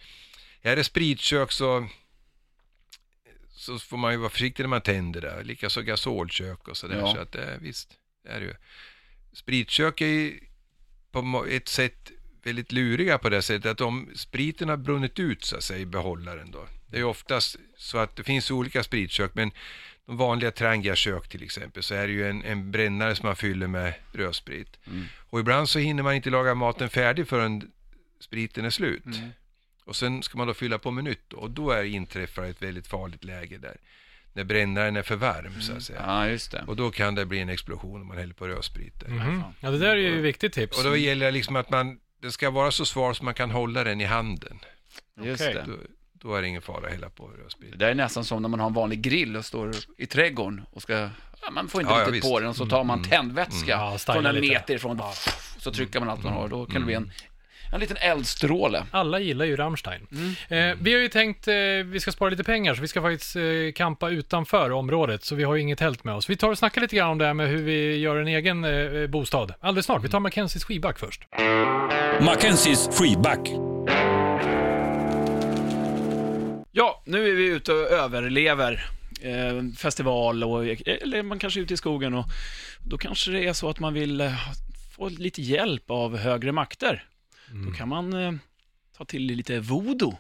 är det spritkök så, så får man ju vara försiktig när man tänder det. Likaså gasolkök och sådär. Ja. Så att det, visst, det är det ju. Spritkök är ju på ett sätt väldigt luriga på det sättet att om spriten har brunnit ut så att säga i behållaren då. Det är oftast så att det finns olika spritkök men de vanliga Trangia-kök till exempel så är det ju en, en brännare som man fyller med rödsprit. Mm. Och ibland så hinner man inte laga maten färdig förrän spriten är slut. Och sen ska man då fylla på med nytt och då är inträffar ett väldigt farligt läge där. När brännaren är för varm så att säga. Ja, just det. Och då kan det bli en explosion om man häller på rödsprit. där. Mhm. Ja, det där är ju ett viktigt tips. Och då gäller det liksom att man, den ska vara så svar så man kan hålla den i handen. Just Okej. det. Då, då är det ingen fara att hälla på rödsprit. Det där är nästan som när man har en vanlig grill och står i trädgården och ska, ja, man får inte Ja, ja, riktigt på visst. den och så tar man Mm, tändvätska Ja, styla från en meter ifrån, så trycker man allt man har, då kan det bli en, en liten eldstråle. Alla gillar ju Rammstein. Mm. Eh, vi har ju tänkt, eh, vi ska spara lite pengar, så vi ska faktiskt eh, campa utanför området, så vi har ju inget tält med oss. Vi tar och snackar lite grann om det här med hur vi gör en egen eh, bostad. Alldeles snart. Vi tar Mackenzies skivback först. Mackenzies freeback. Ja, nu är vi ute och överlever eh, festival och, eller man kanske är ute i skogen och då kanske det är så att man vill eh, få lite hjälp av högre makter. Då kan man eh, ta till lite voodoo,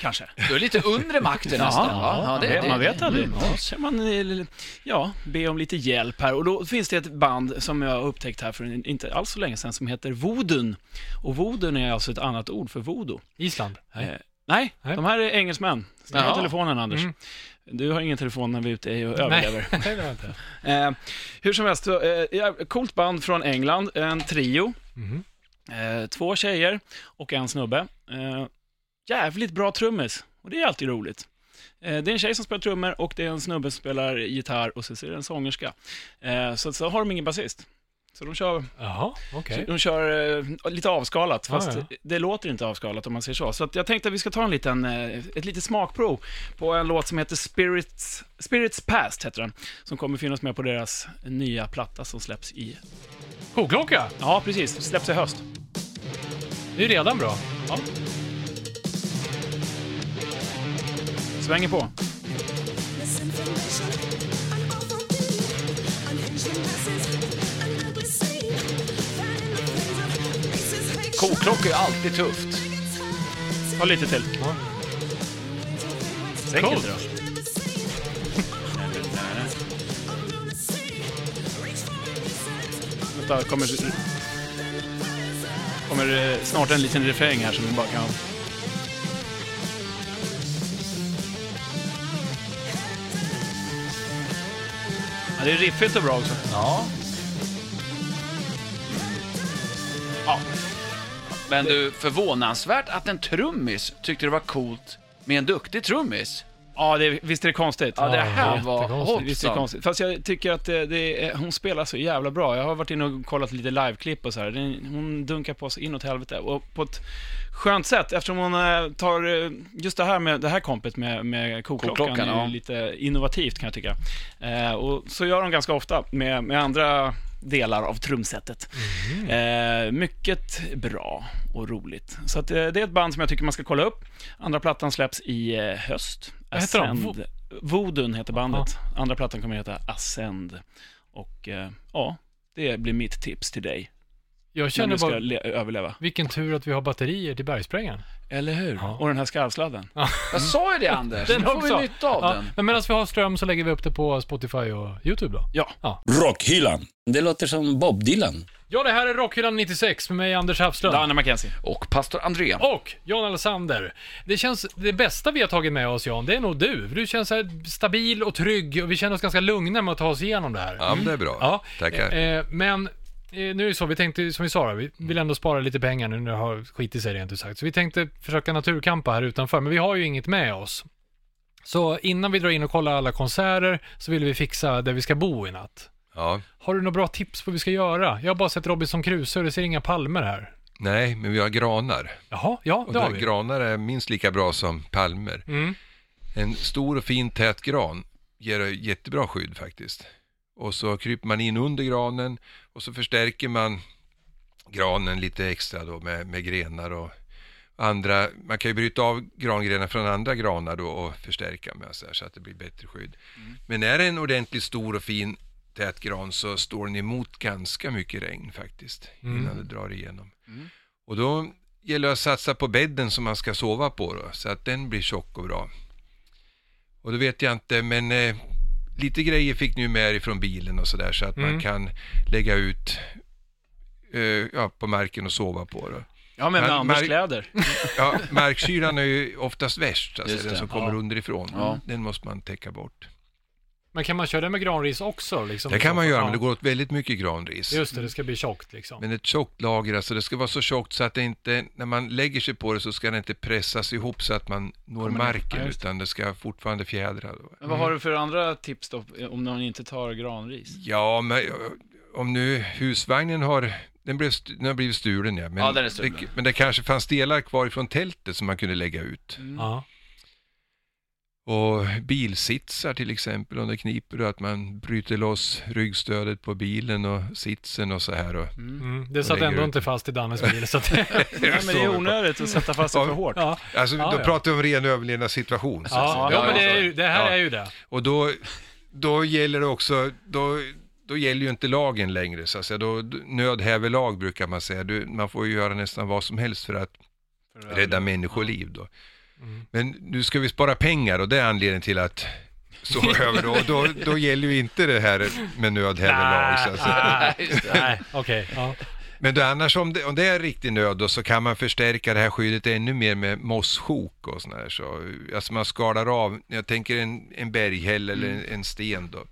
kanske. Du är lite undre makten nästan, va? man, vet, man vet aldrig. Mm, ska man eh, ja, be om lite hjälp här. Och då finns det ett band som jag har upptäckt här för inte alls så länge sedan som heter Voodoo. Och Voodoo är alltså ett annat ord för voodoo. Island. Eh, nej, Nej. de här är engelsmän. Stäng av telefonen Anders. Mm. Du har ingen telefon när vi är ute och överlever. Nej, det var jag inte. Eh, hur som helst, eh, ja, coolt band från England, en trio. Mhm. Eh, två tjejer och en snubbe. Eh, jävligt bra trummis, och det är alltid roligt. Eh, det är en tjej som spelar trummor och det är en snubbe som spelar gitarr och så är det en sångerska. Eh, så, så har de ingen basist. Så de kör, Jaha, okej. de kör eh, lite avskalat, fast ja. det låter inte avskalat om man säger så. Så att jag tänkte att vi ska ta en liten, eh, ett litet smakprov på en låt som heter Spirits, Spirits Past, heter den. Som kommer finnas med på deras nya platta som släpps i... Koklocka! Ja, precis. Släpps i höst. Det är ju redan bra. Ja. Svänger på. Koklocka är alltid tufft. Ta lite till. Ja. Coolt. inte då. Vänta, kommer, kommer det snart en liten refräng här som vi bara kan... Ja, det är riffigt och bra också. Ja. Ja. Men du, förvånansvärt att en trummis tyckte det var coolt med en duktig trummis. Ja, det, visst är det konstigt? Ja, det Ja, här var jättekonstigt. Visst är det konstigt. Fast jag tycker att det, det är, hon spelar så jävla bra. Jag har varit inne och kollat lite liveklipp och så här. Hon dunkar på sig inåt helvete. Och på ett skönt sätt, eftersom hon eh, tar eh, just det här med det här kompet med, med koklockan, Koklockan, är ja. lite innovativt kan jag tycka. Eh, och så gör de ganska ofta med, med andra delar av trumsetet. Eh, mycket bra och roligt. Så att, eh, det är ett band som jag tycker man ska kolla upp. Andra plattan släpps i eh, höst. Vad heter de? Ascend. Vodun heter bandet. Andra plattan kommer att heta Ascend. Och eh, ja, det blir mitt tips till dig. Jag känner bara, le- överleva. vilken tur att vi har batterier till bergsprängaren. Eller hur? Ja. Och den här skarvsladden. Jag sa ju det Anders, Den nu får också. vi nytta av Ja, den. men medan vi har ström så lägger vi upp det på Spotify och YouTube då. Ja. Rockhyllan. Det låter som Bob Dylan. Ja, det här är Rockhyllan 96 med mig, Anders Hafslund. Danne McKenzie. Och pastor André. Och Jan Alexander. Det känns, det bästa vi har tagit med oss Jan, det är nog du. För Du känns så här stabil och trygg och vi känner oss ganska lugna med att ta oss igenom det här. Ja, men det är bra. Ja. Tackar. Eh, men eh, nu är det så, vi tänkte, som vi sa, vi vill ändå spara lite pengar nu när det har skitit sig rent ut sagt. Så vi tänkte försöka naturkampa här utanför, men vi har ju inget med oss. Så innan vi drar in och kollar alla konserter så vill vi fixa där vi ska bo i natt. Ja. Har du några bra tips på vad vi ska göra? Jag har bara sett Robinson Crusoe och det ser inga palmer här. Nej, men vi har granar. Jaha, ja, Och det har då, vi. granar är minst lika bra som palmer. Mm. En stor och fin tät gran ger jättebra skydd faktiskt. Och så kryper man in under granen och så förstärker man granen lite extra då med, med grenar och andra, man kan ju bryta av grangrenar från andra granar då och förstärka med så, här, så att det blir bättre skydd. Men är det en ordentligt stor och fin tät gran så står den emot ganska mycket regn faktiskt innan det drar igenom. Och då gäller det att satsa på bädden som man ska sova på då, så att den blir tjock och bra. Och då vet jag inte, men eh, lite grejer fick ni med er ifrån bilen och sådär så att Mm. man kan lägga ut eh, ja, på marken och sova på då. Ja, men med Anders kläder. Ja, markkylan är ju oftast värst, alltså den som kommer ja. underifrån. Ja. Den måste man täcka bort. Men kan man köra det med granris också? Liksom, Det kan man göra, ja. men det går åt väldigt mycket granris. Just det, det ska bli tjockt liksom. Men ett tjockt lager, alltså det ska vara så tjockt så att det inte, när man lägger sig på det så ska det inte pressas ihop så att man når Kommer marken, det. utan det ska fortfarande fjädra. Då. Men vad har du för andra tips då, om någon inte tar granris? Ja, men om nu husvagnen har, den, blev, den har blivit stulen ja, men, Ja, den är stulen. det, men det kanske fanns delar kvar ifrån tältet som man kunde lägga ut. Ja. Och bilsitsar till exempel, om det kniper då, att man bryter loss ryggstödet på bilen och sitsen och så här. Och, Mm. Det satt ändå ut. inte fast i Dannes bil. Så att, Nej, men det är onödigt att sätta fast sig för hårt. ja. alltså, Ja, då ja. pratar vi om ren överlevnadssituation. Ja, ja, men det, är, ju- det här Ja. är ju det. Och då, då gäller det också, då, då gäller ju inte lagen längre så att säga. Då, nöd häver lag brukar man säga. Du, man får ju göra nästan vad som helst för att rädda människoliv då. Mm. Men nu ska vi spara pengar och det är anledningen till att sova över då. Då, då gäller ju inte det här med nöd så att säga. Nej, okej. ja. Men då, annars om det, om det är riktig nöd då, så kan man förstärka det här skyddet ännu mer med mosssjok och sådär. Så, alltså man skalar av, jag tänker en, en berghäll eller en, en sten då,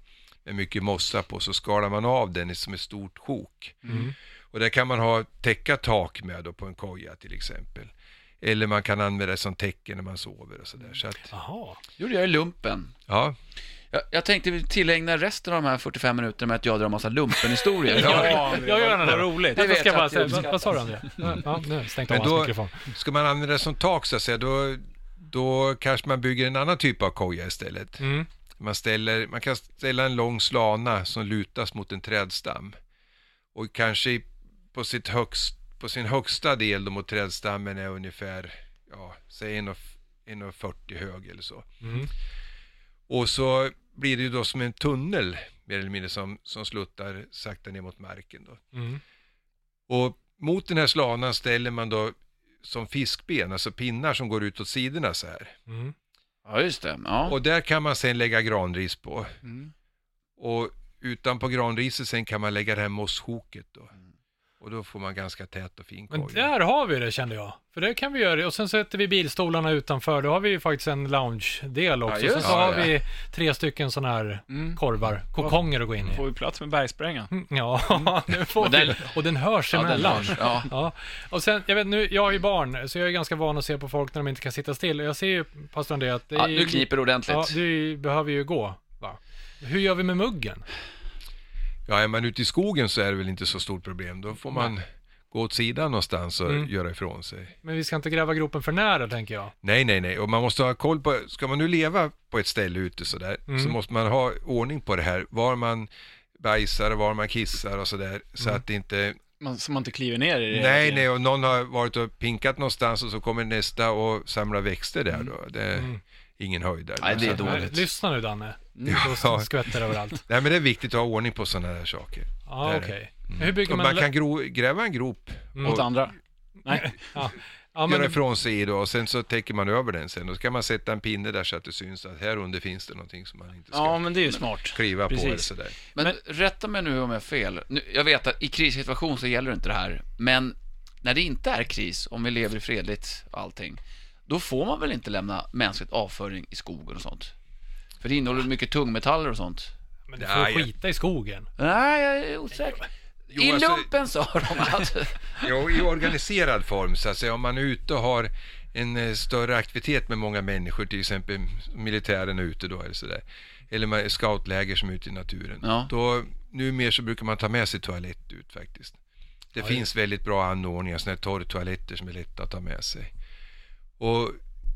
med mycket mossa på, så skalar man av den som ett stort sjok. Mm. Och där kan man ha täcka tak med då på en koja till exempel. Eller man kan använda det som täcke när man sover och sådär. Så att, Jaha. gjorde jag i lumpen. ja, Jag, jag tänkte vi tillägna resten av de här 45 minuterna med att jag drar en massa lumpenhistorier. Ja, Jag gör vad det. roligt. Det ska jag jag bara säga. Vad, vad sa du André? Ja, nu stängt av Men hans då- mikrofon. ska man använda det som tak så att säga, då, då kanske man bygger en annan typ av koja istället. Mm. Man, ställer, man kan ställa en lång slana som lutas mot en trädstam. Och kanske på, sitt högst, på sin högsta del då mot trädstammen är ungefär, ja, säg 1,40 hög eller så. Mm. Och så blir det ju då som en tunnel mer eller mindre som, som sluttar sakta ner mot marken då. Mm. Och mot den här slanan ställer man då som fiskben, alltså pinnar som går ut åt sidorna så här. Mm. Ja, just det. Ja. Och där kan man sen lägga granris på. Mm. Och utanpå granriset sen kan man lägga det här mosshoket då. Och då får man ganska tät och fin Men koja. där har vi det kände jag. För det kan vi göra. Och sen sätter vi bilstolarna utanför. Då har vi ju faktiskt en lounge-del också. just sen så det. har Ja, vi tre stycken sådana här Mm. korvar, kokonger att gå in i. Får vi plats med bergsprängan? Mm, Ja, det får Och den- vi. Och den hörs Ja, den emellan. hörs. Ja. Ja, och sen, jag vet nu, jag har ju barn, så jag är ganska van att se på folk när de inte kan sitta still. Och Jag ser ju, pastor André, att det är ja, ju- nu kniper ordentligt. Ja, du behöver ju gå. Va? Hur gör vi med muggen? Ja, är man ute i skogen så är det väl inte så stort problem. Då får man gå åt sidan någonstans och Mm. göra ifrån sig. Men vi ska inte gräva gropen för nära, tänker jag. Nej, nej, nej. Och man måste ha koll på, ska man nu leva på ett ställe ute sådär, Mm. så måste man ha ordning på det här. Var man bajsar och var man kissar och sådär. Så Mm. att det inte, Man, så man inte kliver ner i det. nej, nej, och någon har varit och pinkat någonstans och så kommer nästa och samlar växter där då. Det Mm. Ingen höjdare. Nej, det är Så- dåligt. Lyssna nu, Danne. Ja. Då skvätter överallt. Nej, men det är viktigt att ha ordning på sådana här saker. Ja, okej. det. Hur bygger man... man kan gro, gräva en grop Mot och andra. Nej. Ja, ja göra men... ifrån sig då och sen så täcker man över den sen. Då ska man sätta en pinne där så att det syns att här under finns det någonting som man inte ska Ja, men det är ju smart. kliva på precis. eller sådär. Men, Men- rätta mig nu om jag har fel. Nu, jag vet att i krissituation så gäller inte det här, men när det inte är kris, om vi lever fredligt och allting, då får man väl inte lämna mänskligt avföring i skogen och sånt? För det innehåller mycket tungmetaller och sånt. Men du Ja, får skita i skogen. Nej, jag är osäker. Jo, I alltså- lumpen sa de att... Jo, i organiserad form så att säga. Om man är ute och har en eh, större aktivitet med många människor, till exempel militären är ute då eller sådär. Eller man, scoutläger som är ute i naturen. Ja. Då, numera så brukar man ta med sig toalett ut faktiskt. Det finns väldigt bra anordningar, sådana här torrtoaletter som är lätta att ta med sig. Och,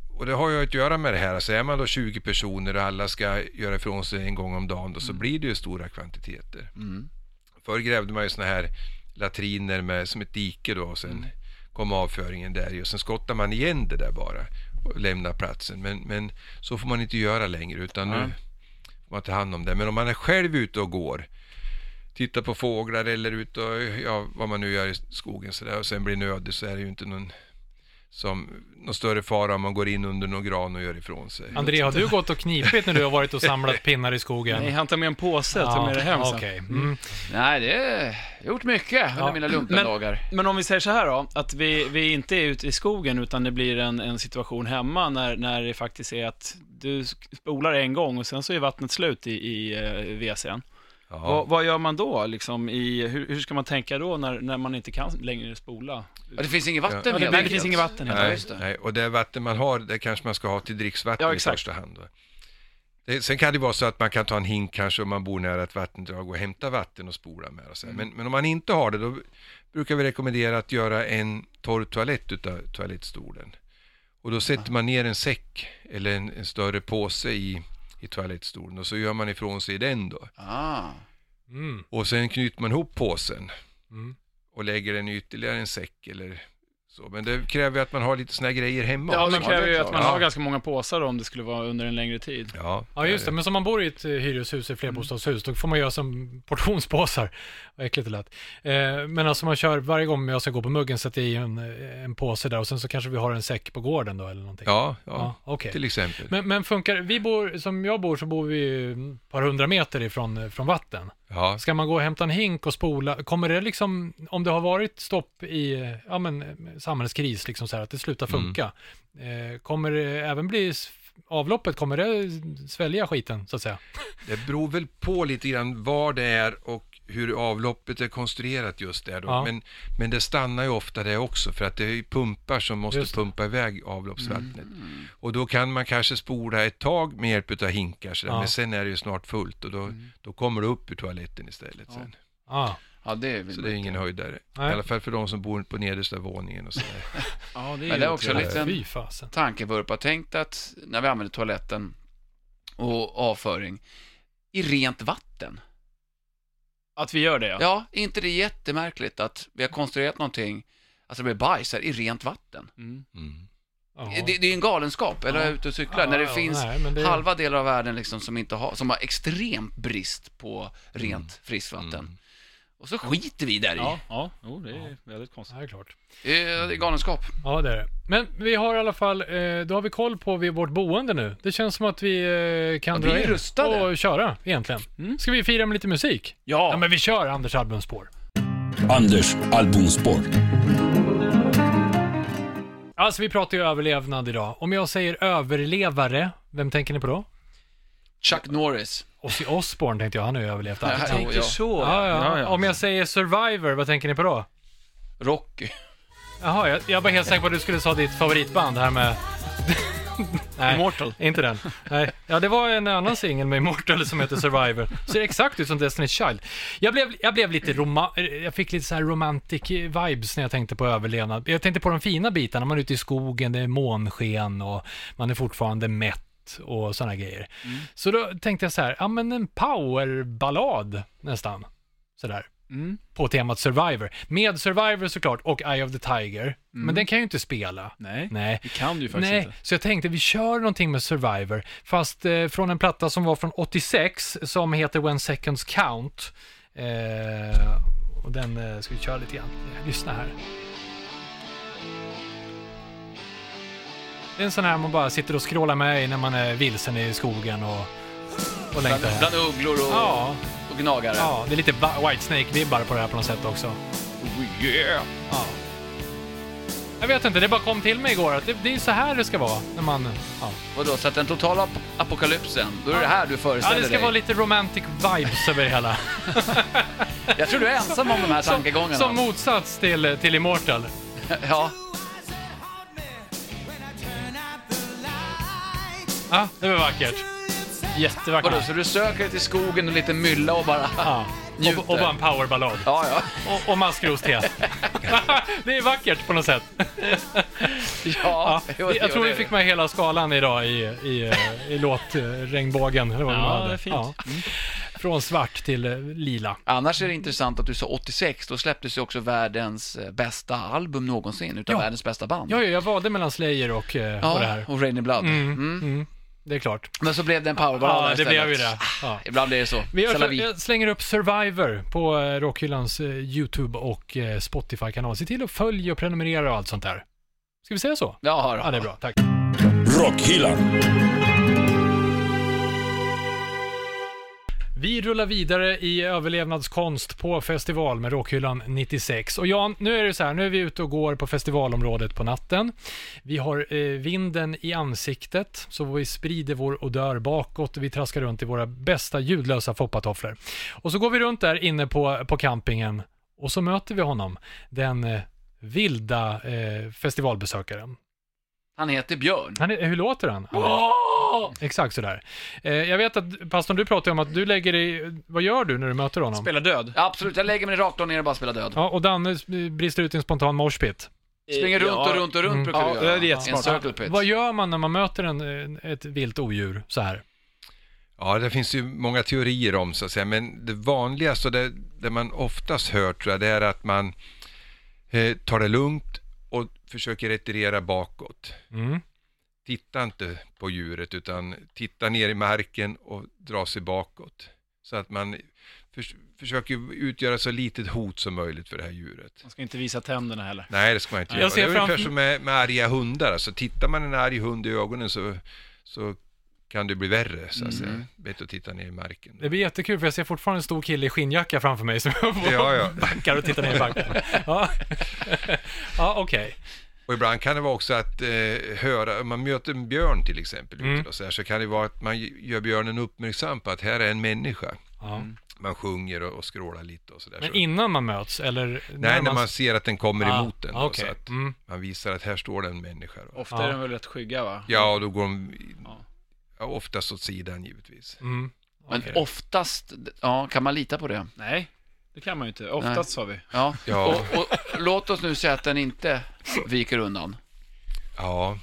och det har ju att göra med det här, alltså är man då 20 personer och alla ska göra ifrån sig en gång om dagen då, så blir det ju stora kvantiteter. Mm. Förr grävde man ju såna här latriner med, som ett dike då och sen kom avföringen där och sen skottar man igen det där bara och lämnar platsen. Men, men så får man inte göra längre utan Nej. nu får man ta hand om det. Men om man är själv ute och går, tittar på fåglar eller ute och ja, vad man nu gör i skogen sådär och sen blir nödig så är det ju inte någon som någon större fara om man går in under någon gran och gör ifrån sig. André, har du gått och knipit när du har varit och samlat pinnar i skogen? Nej, han tar med en påse och tar med det hem sen. Okej. Mm. Nej, det har jag gjort mycket under Ja. mina lumpendagar. Men om vi säger så här då, att vi, vi inte är ute i skogen utan det blir en, en situation hemma när, när det faktiskt är att du spolar en gång och sen så är vattnet slut i, i uh, WC'n. Vad, vad gör man då? Liksom, i, hur, hur ska man tänka då när, när man inte kan längre spola? Ja, det finns inget vatten Ja, helt nej, det enkelt. finns inget vatten, helt Nej, det. nej, och det vatten man har, det kanske man ska ha till dricksvatten Ja, i första hand. Då. Det, sen kan det vara så att man kan ta en hink kanske om man bor nära ett vattendrag och hämta vatten och spola med. Och här. Men, men om man inte har det, då brukar vi rekommendera att göra en torr toalett utav toalettstolen. Och då sätter man ner en säck eller en, en större påse i, i toalettstolen och så gör man ifrån sig i den då. Ah. Mm. Och sen knyter man ihop påsen Mm. och lägger den i ytterligare en säck eller så. Men det kräver ju att man har lite såna här grejer hemma Ja, också. det kräver ju att man Ja. har ganska många påsar då, om det skulle vara under en längre tid. Ja, Ja, just det. Men som man bor i ett eh, hyreshus, ett flerbostadshus, då får man göra som portionspåsar. Vad äckligt det lät. Eh, men alltså man kör, varje gång jag ska gå på muggen, sätter jag i en, eh, en påse där och sen så kanske vi har en säck på gården då eller någonting. Ja, Ja, ja, okej. till exempel. Men, men funkar, vi bor, som jag bor så bor vi ju ett par hundra meter ifrån eh, från vatten. Ja, Ska man gå och hämta en hink och spola, kommer det liksom, om det har varit stopp i, eh, ja men, samhällskris, liksom så här, att det slutar Mm. funka, eh, kommer det även bli, avloppet, kommer det svälja skiten, så att säga? det beror väl på lite grann var det är och hur avloppet är konstruerat just där då. Ja. Men, men det stannar ju ofta det också för att det är pumpar som måste. Mm. pumpa iväg avloppsvattnet. Och då kan man kanske spola ett tag med hjälp av hinkar sådär, Ja. men sen är det ju snart fullt och då, då kommer det upp ur toaletten istället sen. Ah. Ja, det är Så det är ingen höjdare. Nej. I alla fall för de som bor på nedersta våningen och sådär. Ja, det är, Men det är också otrevligt. lite- Fy fasen. tankevurpa. Tänk att när vi använder toaletten och avföring i rent vatten. Att vi gör det, ja. Ja, är inte det jättemärkligt att vi har konstruerat någonting, alltså det blir bajs här, i rent vatten? Mm. Mm. Ja. Det, det är en galenskap, eller är jag ute och cyklar? Ja, när det ja, finns nej, det- halva delar av världen liksom som inte har, som har extremt brist på rent friskvatten. Mm. Och så skiter vi där i. Ja, ja. Jo, det är väldigt konstigt. Det är klart. Det är det är galenskap. Ja, det är det. Men vi har i alla fall, eh, då har vi koll på vårt boende nu. Det känns som att vi eh, kan Ja, dra vi in rustade. och köra egentligen. Mm. Ska vi fira med lite musik? Ja, Ja, men vi kör Anders albumspår. Anders albumspår. Alltså, vi pratar ju överlevnad idag. Om jag säger överlevare, vem tänker ni på då? Chuck Norris. Ozzy Osbourne tänkte jag, han har ju överlevt allt. Ja, Ja, tänker ja. så. ja. Om jag säger Survivor, vad tänker ni på då? Rocky. Jaha, jag, jag var helt säker på att du skulle säga ditt favoritband här med... Nej, Immortal. inte den. Nej. Ja, det var en annan singel med Immortal som heter Survivor. Ser exakt ut som Destiny's Child. Jag blev, jag blev lite roma- jag fick lite så här romantic vibes när jag tänkte på överlevnad. Jag tänkte på de fina bitarna, man är ute i skogen, det är månsken och man är fortfarande mätt och sådana grejer. Så då tänkte jag så här, ja men en powerballad nästan. Sådär Mm. på temat Survivor. Med Survivor såklart och Eye of the Tiger. Men den kan jag ju inte spela. Nej, Nej. det kan du ju faktiskt Nej, inte. så jag tänkte vi kör någonting med Survivor, fast eh, från en platta som var från 86 som heter When Seconds Count. Eh, och den eh, ska vi köra lite grann. Lyssna här. Det är en sån här man bara sitter och scrollar med i när man är vilsen i skogen och, och Bland, längtar. bland ugglor och, Ja, och gnagare. ja, det är lite Whitesnake-vibbar på det här på något sätt också. Oh, yeah. Ja. Jag vet inte, det bara kom till mig igår att det, det är så här det ska vara när man... Ja, Vadå, så att den totala ap- apokalypsen, då är det här du ja föreställer det ska dig? vara lite romantic vibes över det hela. Jag tror du är ensam om de här tankegångarna. Som motsats till, till Immortal. Ja, Ja, det var vackert. Jättevackert. vadå, så du söker till skogen och lite mylla och bara... Ja. Njuter. Och, och bara en powerballad. Ja, ja. Och, och maskroste. det är vackert på något sätt. Ja, Ja, jo, jag tror det vi är fick det. med hela skalan idag i, i, eh, i låtregnbågen. Eller vad vi Ja, hade. det är fint. Från svart till eh, lila. Annars är det intressant att du sa 86, då släpptes ju också världens eh, bästa album någonsin utav Ja. världens bästa band. Ja, ja, jag valde mellan Slayer och, eh, och det här. och Rainy Blood. Mm, Mm. Det är klart. Men så blev det en powerballad Ja, det blev ju det. Ja. Ibland blir det så. Så, vie. jag slänger upp Survivor på eh, Rockhyllans eh, YouTube och eh, Spotify-kanal. Se till att följa och prenumerera och allt sånt där. Ska vi säga så? Ja, Ja, det är bra. Tack. Rockhyllan. Vi rullar vidare i överlevnadskonst på festival med råkhyllan 96. Och Jan, nu är det så här, nu är vi ute och går på festivalområdet på natten. Vi har eh, vinden i ansiktet, så vi sprider vår odör bakåt och vi traskar runt i våra bästa ljudlösa foppatofflor. Och så går vi runt där inne på, på campingen och så möter vi honom, den eh, vilda eh, festivalbesökaren. Han heter Björn. Han är, hur låter han? Exakt sådär. Eh, jag vet att, pastorn, du pratar om att du lägger dig... Vad gör du när du möter honom? Spela död. Ja, absolut, jag lägger mig rakt ner och bara spelar död. Ja, och Danne brister ut i en spontan moshpit. Springer runt och runt och runt Mm. brukar Ja, du göra. det är jättesmart. En circle pit. Vad gör man när man möter en, en- ett vilt odjur så här? Ja, det finns ju många teorier om så att säga, men det vanligaste och det, det man oftast hör tror jag, det är att man eh, tar det lugnt försöker retirera bakåt. Mm. Titta inte på djuret utan titta ner i marken och dra sig bakåt. Så att man förs- försöker utgöra så litet hot som möjligt för det här djuret. Man ska inte visa tänderna heller. Nej, det ska man inte Jag göra. ser Det är ungefär som med, med arga hundar. Alltså, tittar man en arg hund i ögonen så, så kan det bli värre, så att säga. Bättre att titta ner i marken. Det blir jättekul för jag ser fortfarande en stor kille i skinnjacka framför mig som Ja, ja. backar och tittar ner i backen. Ja, ja okej. Och ibland kan det vara också att eh, höra, om man möter en björn till exempel, Mm. och så, här, så kan det vara att man gör björnen uppmärksam på att här är en människa. Ja. man sjunger och, och skrålar lite och sådär. Men innan man möts, eller? nej, när man ser att den kommer Ah, emot den. då, okej. Så att Mm. man visar att här står det en människa. Då. Ofta Ja. är de väl rätt skygga va? Ja, och då går de Ja. Oftast åt sidan givetvis. Mm. Men Okej. oftast, ja, kan man lita på det? Nej, det kan man ju inte. Oftast sa vi. Ja. Ja. Och, och, låt oss nu säga att den inte viker undan. Ja,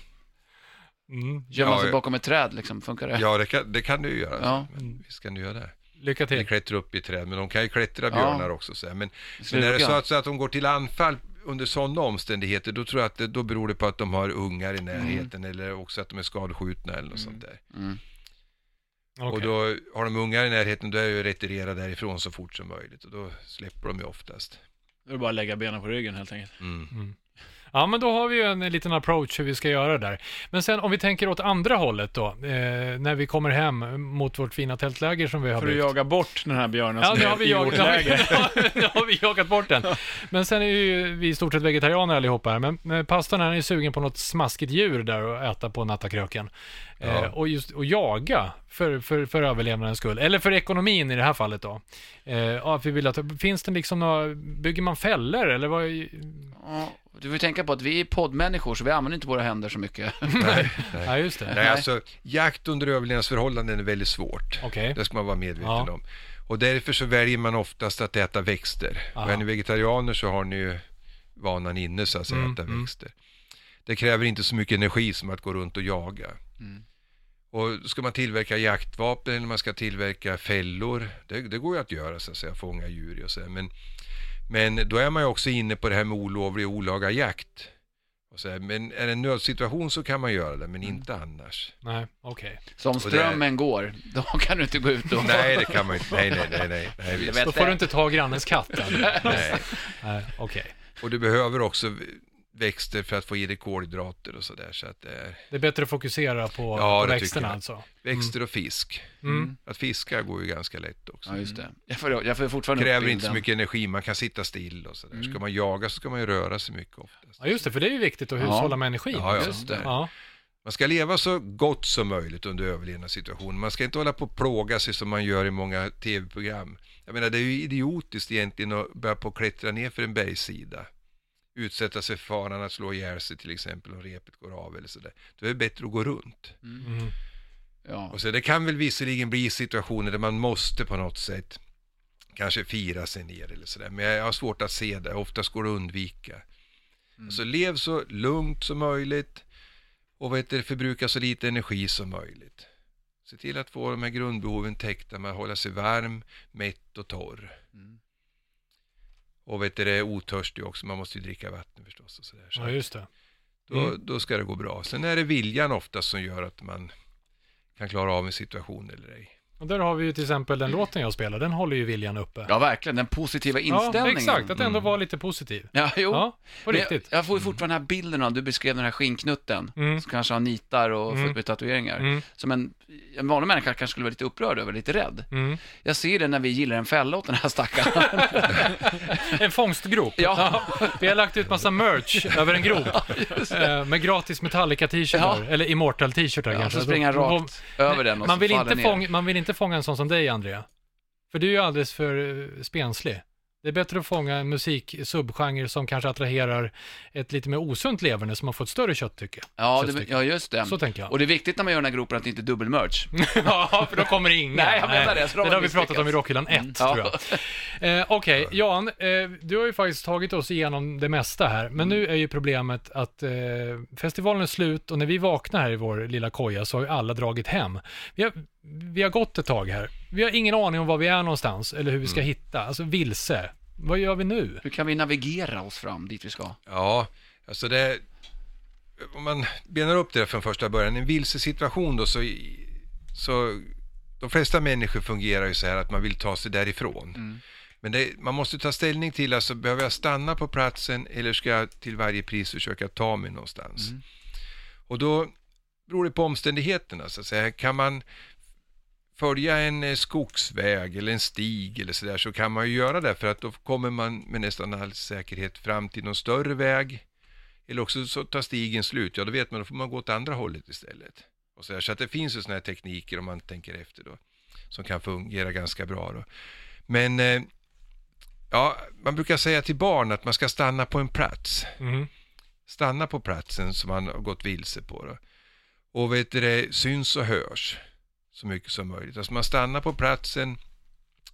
Mm. Gör man Ja, sig ja. bakom ett träd liksom, funkar det? ja det, kan, det kan du ju göra. Ja. Men visst kan du göra det. Lycka Eller till. klättra upp i träd, men de kan ju klättra björnar också. Så här. Men, men är det så att, så att de går till anfall under sådana omständigheter, då tror jag att det, då beror det på att de har ungar i närheten eller också att de är skadskjutna eller något sånt där. Mm. Okej. Och då har de ungar i närheten, då är det ju att retirera därifrån så fort som möjligt och då släpper de ju oftast. Då är det bara att lägga benen på ryggen helt enkelt. Mm. Ja, men då har vi ju en liten approach hur vi ska göra där. Men sen om vi tänker åt andra hållet då, eh, när vi kommer hem mot vårt fina tältläger som vi har För att byggt. jaga bort den här björnen Ja, som nu är har vi, i vårt jagat, nu har läger. vi, nu har vi jagat bort den. Men sen är ju vi i stort sett vegetarianer allihopa här. Men, pastorn han är smaskigt på något smaskigt djur där att äta på nattakröken. Ja. Eh, och just att jaga för, för, för överlevnadens skull. Eller för ekonomin i det här fallet då. Eh, ja, vi vill att, finns det liksom några, bygger man fällor eller vad? Ja, du får tänka på att vi är poddmänniskor, så vi använder inte våra händer så mycket. Nej, nej. Ja, just det. nej, alltså jakt under överlevnadsförhållanden är väldigt svårt. Okej. Det ska man vara medveten Ja. om. Och därför så väljer man oftast att äta växter. Aha. Och är ni vegetarianer så har ni ju vanan inne så att säga, Mm, äta mm. växter. Det kräver inte så mycket energi som att gå runt och jaga. Mm. Och ska man tillverka jaktvapen eller man ska tillverka fällor, det, det går ju att göra så att säga, fånga djur och så här. Men, men då är man ju också inne på det här med olovlig och olaga jakt. Och så här, men är det en nödsituation så kan man göra det, men inte annars. Nej, okej. Så om det är- strömmen går, då kan du inte gå ut och... Nej, det kan man inte. Nej, nej, nej, nej. nej visst. Då får det. du inte ta grannens katt. nej. Nej, okej. Och du behöver också växter för att få i dig kolhydrater och sådär. Så att det är Det är bättre att fokusera på, Ja, på växterna alltså. växter och fisk. Mm. Att fiska går ju ganska lätt också. Ja, just det. Jag får, jag får fortfarande Kräver inte så mycket energi, man kan sitta still och sådär. Ska man jaga så ska man ju röra sig mycket oftast. Ja, just det, för det är ju viktigt att Ja. hushålla med energin. Ja, ja. Just det. Ja, Man ska leva så gott som möjligt under överlevnadssituationen. Man ska inte hålla på och plåga sig som man gör i många tv-program. Jag menar, det är ju idiotiskt egentligen att börja på att klättra ner för en bergssida. Utsätta sig för faran att slå ihjäl sig till exempel om repet går av eller sådär. Då är det bättre att gå runt. mm. Ja. Och så det kan väl visserligen bli situationer där man måste på något sätt kanske fira sig ner eller sådär. Men jag har svårt att se det. Oftast går det att undvika. Så lev så lugnt som möjligt och vad heter det, förbruka så lite energi som möjligt. Se till att få de här grundbehoven täckta med att hålla sig varm, mätt och torr. Mm. Och vet du, det är otörstig också, man måste ju dricka vatten förstås och sådär. Så ja just det. då, Mm. då ska det gå bra. Sen är det viljan oftast som gör att man kan klara av en situation eller ej. Och där har vi ju till exempel den låten jag spelar, den håller ju viljan uppe. ja, verkligen. Den positiva inställningen. Ja, exakt, att ändå Mm. vara lite positiv. Ja, jo. Ja, på Men riktigt. Jag, jag får ju fortfarande den här bilden av, du beskrev den här skinnknutten, Mm. som kanske har nitar och Mm. fullt med tatueringar. Mm. Som en, en vanlig människa kanske skulle vara lite upprörd över, lite rädd. Mm. Jag ser det när vi gillar en fälla åt den här stackaren. En fångstgrop. Ja. Vi har lagt ut massa merch över en grop. Eh, med gratis Metallica-t-shirtar, Ja. eller Immortal-t-shirtar ja, kanske. så springer Då- rakt över den och man vill, inte ner. fånga, man vill inte fånga en sån som dig, Andrea. För du är ju alldeles för eh, spenslig. Det är bättre att fånga en musik-subgenre som kanske attraherar ett lite mer osunt leverne som har fått större kötttycke. Ja, det, ja, just det. Så tänker jag. Och det är viktigt när man gör den här gropen att det inte är dubbelmerch. ja, för då kommer inga. Nej, jag menar det. Så Det har vi pratat om i. Rockhyllan 1, Mm. Tror jag. Eh, Okej, Jan, eh, du har ju faktiskt tagit oss igenom det mesta här, men nu är ju problemet att eh, festivalen är slut och när vi vaknar här i vår lilla koja så har ju alla dragit hem. Vi har, vi har gått ett tag här. Vi har ingen aning om var vi är någonstans eller hur vi ska hitta, alltså vilse. Vad gör vi nu? Hur kan vi navigera oss fram dit vi ska? Ja, alltså det... Om man benar upp det från första början, en vilsesituation då så, så... De flesta människor fungerar ju så här att man vill ta sig därifrån. Mm. Men det, man måste ta ställning till, alltså behöver jag stanna på platsen eller ska jag till varje pris försöka ta mig någonstans? Mm. Och då beror det på omständigheterna så att säga. Kan man följa en eh, skogsväg eller en stig eller sådär så kan man ju göra det för att då kommer man med nästan all säkerhet fram till någon större väg. Eller också så tar stigen slut, ja då vet man, då får man gå åt andra hållet istället. Och så, där. så att det finns ju sådana här tekniker om man tänker efter då, som kan fungera ganska bra då. Men eh, ja, man brukar säga till barn att man ska stanna på en plats. Mm. Stanna på platsen som man har gått vilse på. Då. Och vet du det, syns och hörs så mycket som möjligt. Alltså man stannar på platsen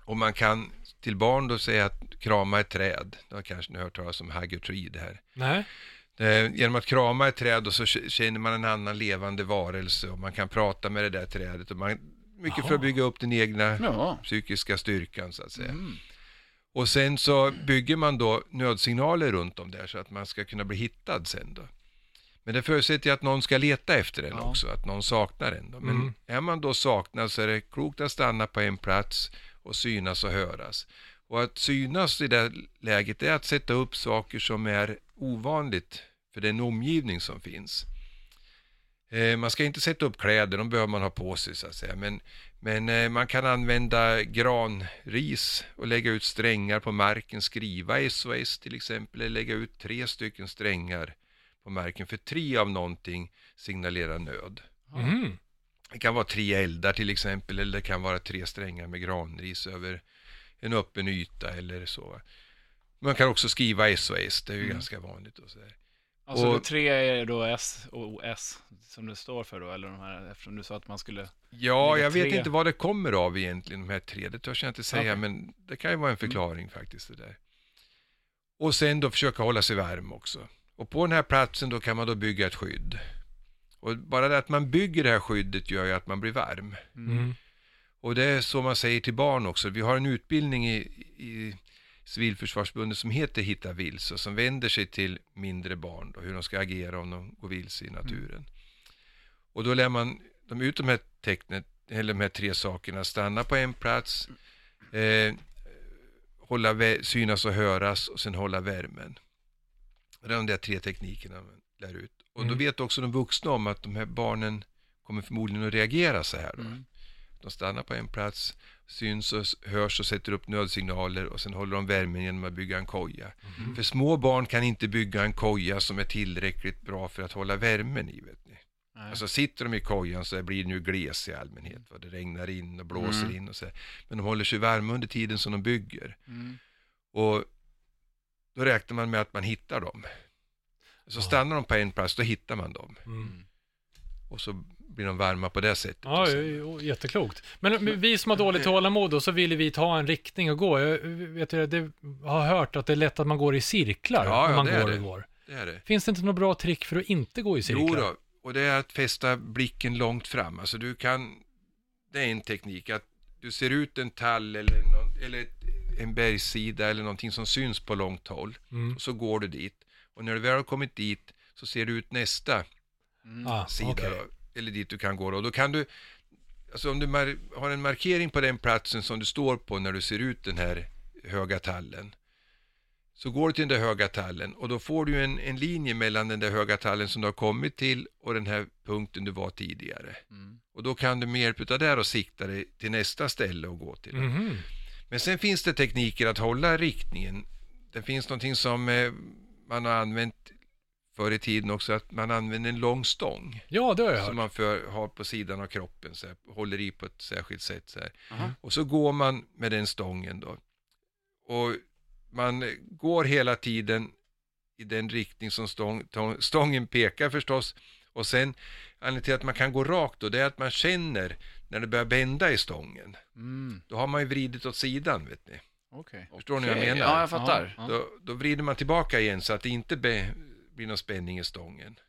och man kan till barn då säga att krama ett träd. Då kanske ni har hört talas om hug a tree det här. Nej. Eh, Genom att krama ett träd och så känner man en annan levande varelse och man kan prata med det där trädet. Och man, mycket för Jaha. att bygga upp den egna Ja. psykiska styrkan så att säga. Mm. Och sen så bygger man då nödsignaler runt om där så att man ska kunna bli hittad sen då. Men det förutsätter ju att någon ska leta efter den Ja. också, att någon saknar den då. Men Mm. är man då saknad så är det klokt att stanna på en plats och synas och höras. Och att synas i det läget är att sätta upp saker som är ovanligt för den omgivning som finns. Eh, man ska inte sätta upp kläder, de behöver man ha på sig så att säga. Men, men eh, man kan använda granris och lägga ut strängar på marken, skriva SOS till exempel, eller lägga ut tre stycken strängar på marken. För tre av någonting signalerar nöd. Mhm. Det kan vara tre eldar till exempel, eller det kan vara tre strängar med granris över en öppen yta eller så. Man kan också skriva SOS, det är ju Mm. ganska vanligt. Och så där. Alltså Och- tre är då S och OS som det står för då, eller de här, eftersom du sa att man skulle... Ja, jag vet tre. inte vad det kommer av egentligen, de här tre. Det törs jag inte säga, Okej. men det kan ju vara en förklaring faktiskt. Det där. Och sen då försöka hålla sig varm också. Och på den här platsen då kan man då bygga ett skydd. Och bara det att man bygger det här skyddet gör ju att man blir varm. Mm. Och det är så man säger till barn också. Vi har en utbildning i, i Civilförsvarsförbundet som heter Hitta vilse och som vänder sig till mindre barn då, hur de ska agera om de går vilse i naturen. Och då lär man dem ut de här tecknet, eller de här tre sakerna, stanna på en plats, eh, hålla synas och höras och sen hålla värmen. Det är de där tre teknikerna man lär ut. Och då Mm. vet också de vuxna om att de här barnen kommer förmodligen att reagera så här. Då. Mm. De stannar på en plats, syns och hörs och sätter upp nödsignaler och sen håller de värmen genom att bygga en koja. För små barn kan inte bygga en koja som är tillräckligt bra för att hålla värmen i. Vet ni. Nej. Alltså sitter de i kojan så blir det nu gles i allmänhet. Va? Det regnar in och blåser Mm. in och så. här. Men de håller sig varma under tiden som de bygger. Mm. Och då räknar man med att man hittar dem. Så stannar de på en plats, då hittar man dem. Mm. Och så blir de varma på det sättet. Ja, Och sen- jätteklokt. Men vi som har dåligt tålamod då, så vill vi ta en riktning och gå. Jag vet det har hört att det är lätt att man går i cirklar Ja, om ja, man det är går det. och går. det är det. Finns det inte något bra trick för att inte gå i cirklar? Jo då, och det är att fästa blicken långt fram. Alltså du kan, det är en teknik, att du ser ut en tall eller, någon, eller ett, en bergssida eller någonting som syns på långt håll. Mm. Och så går du dit. Och när du väl har kommit dit så ser du ut nästa Mm. Ah, sida, okej. då, eller dit du kan gå. då. Och då kan du, alltså om du har en markering på den platsen som du står på när du ser ut den här höga tallen. Så går du till den där höga tallen och då får du en, en linje mellan den där höga tallen som du har kommit till och den här punkten du var tidigare. Mm. Och då kan du med hjälp av det här och sikta dig till nästa ställe och gå till. Mhm. Men sen finns det tekniker att hålla riktningen. Det finns någonting som eh, man har använt förr i tiden också, att man använder en lång stång Ja, det har jag hört. som man för, har på sidan av kroppen, så här, håller i på ett särskilt sätt. Så här. Aha. Och så går man med den stången då. Och man går hela tiden i den riktning som stång, tång- stången pekar förstås. Och sen, anledningen till att man kan gå rakt då, det är att man känner när det börjar bända i stången. Mm. Då har man ju vridit åt sidan, vet ni. Okej. Förstår ni vad jag menar? Ja, jag fattar. Ja. Då, då vrider man tillbaka igen så att det inte be, blir någon spänning i stången.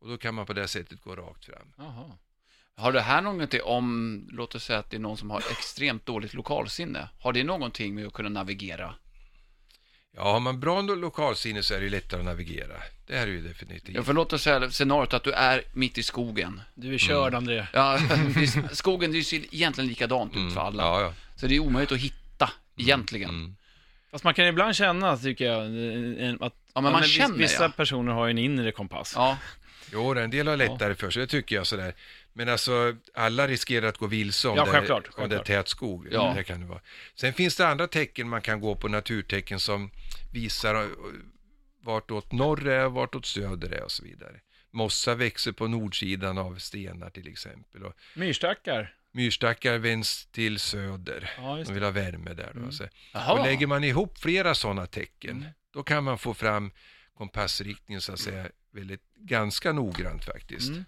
Och då kan man på det sättet gå rakt fram. Jaha. Har det här någonting om, låt oss säga att det är någon som har extremt dåligt lokalsinne. Har det någonting med att kunna navigera? Ja, har man bra lokalsinne så är det lättare att navigera. Det är det ju definitivt. Ja, för låt oss säga scenariot att du är mitt i skogen. Du är körd, Mm. André. Ja, det är, skogen det ser egentligen likadant ut för alla. Ja, ja. Så det är omöjligt att hitta, egentligen. Mm. Fast man kan ibland känna, tycker jag, att Ja, men man känner, vissa ja. personer har ju en inre kompass. Ja, Jo, en del har lättare för sig, det tycker jag sådär. Men alltså, alla riskerar att gå vilse om, Ja, det, självklart, om det är tät skog. Ja. Det kan det vara. Sen finns det andra tecken man kan gå på, naturtecken som visar eh, vartåt norr är, vartåt söder är och så vidare. Mossa växer på nordsidan av stenar till exempel. Och Myrstackar. myrstackar vänds till söder. Ja, De det. vill ha värme där. Då, Mm. så. Jaha. Och lägger man ihop flera sådana tecken, Mm. då kan man få fram kompassriktningen så att säga väldigt, ganska noggrant faktiskt. Mm.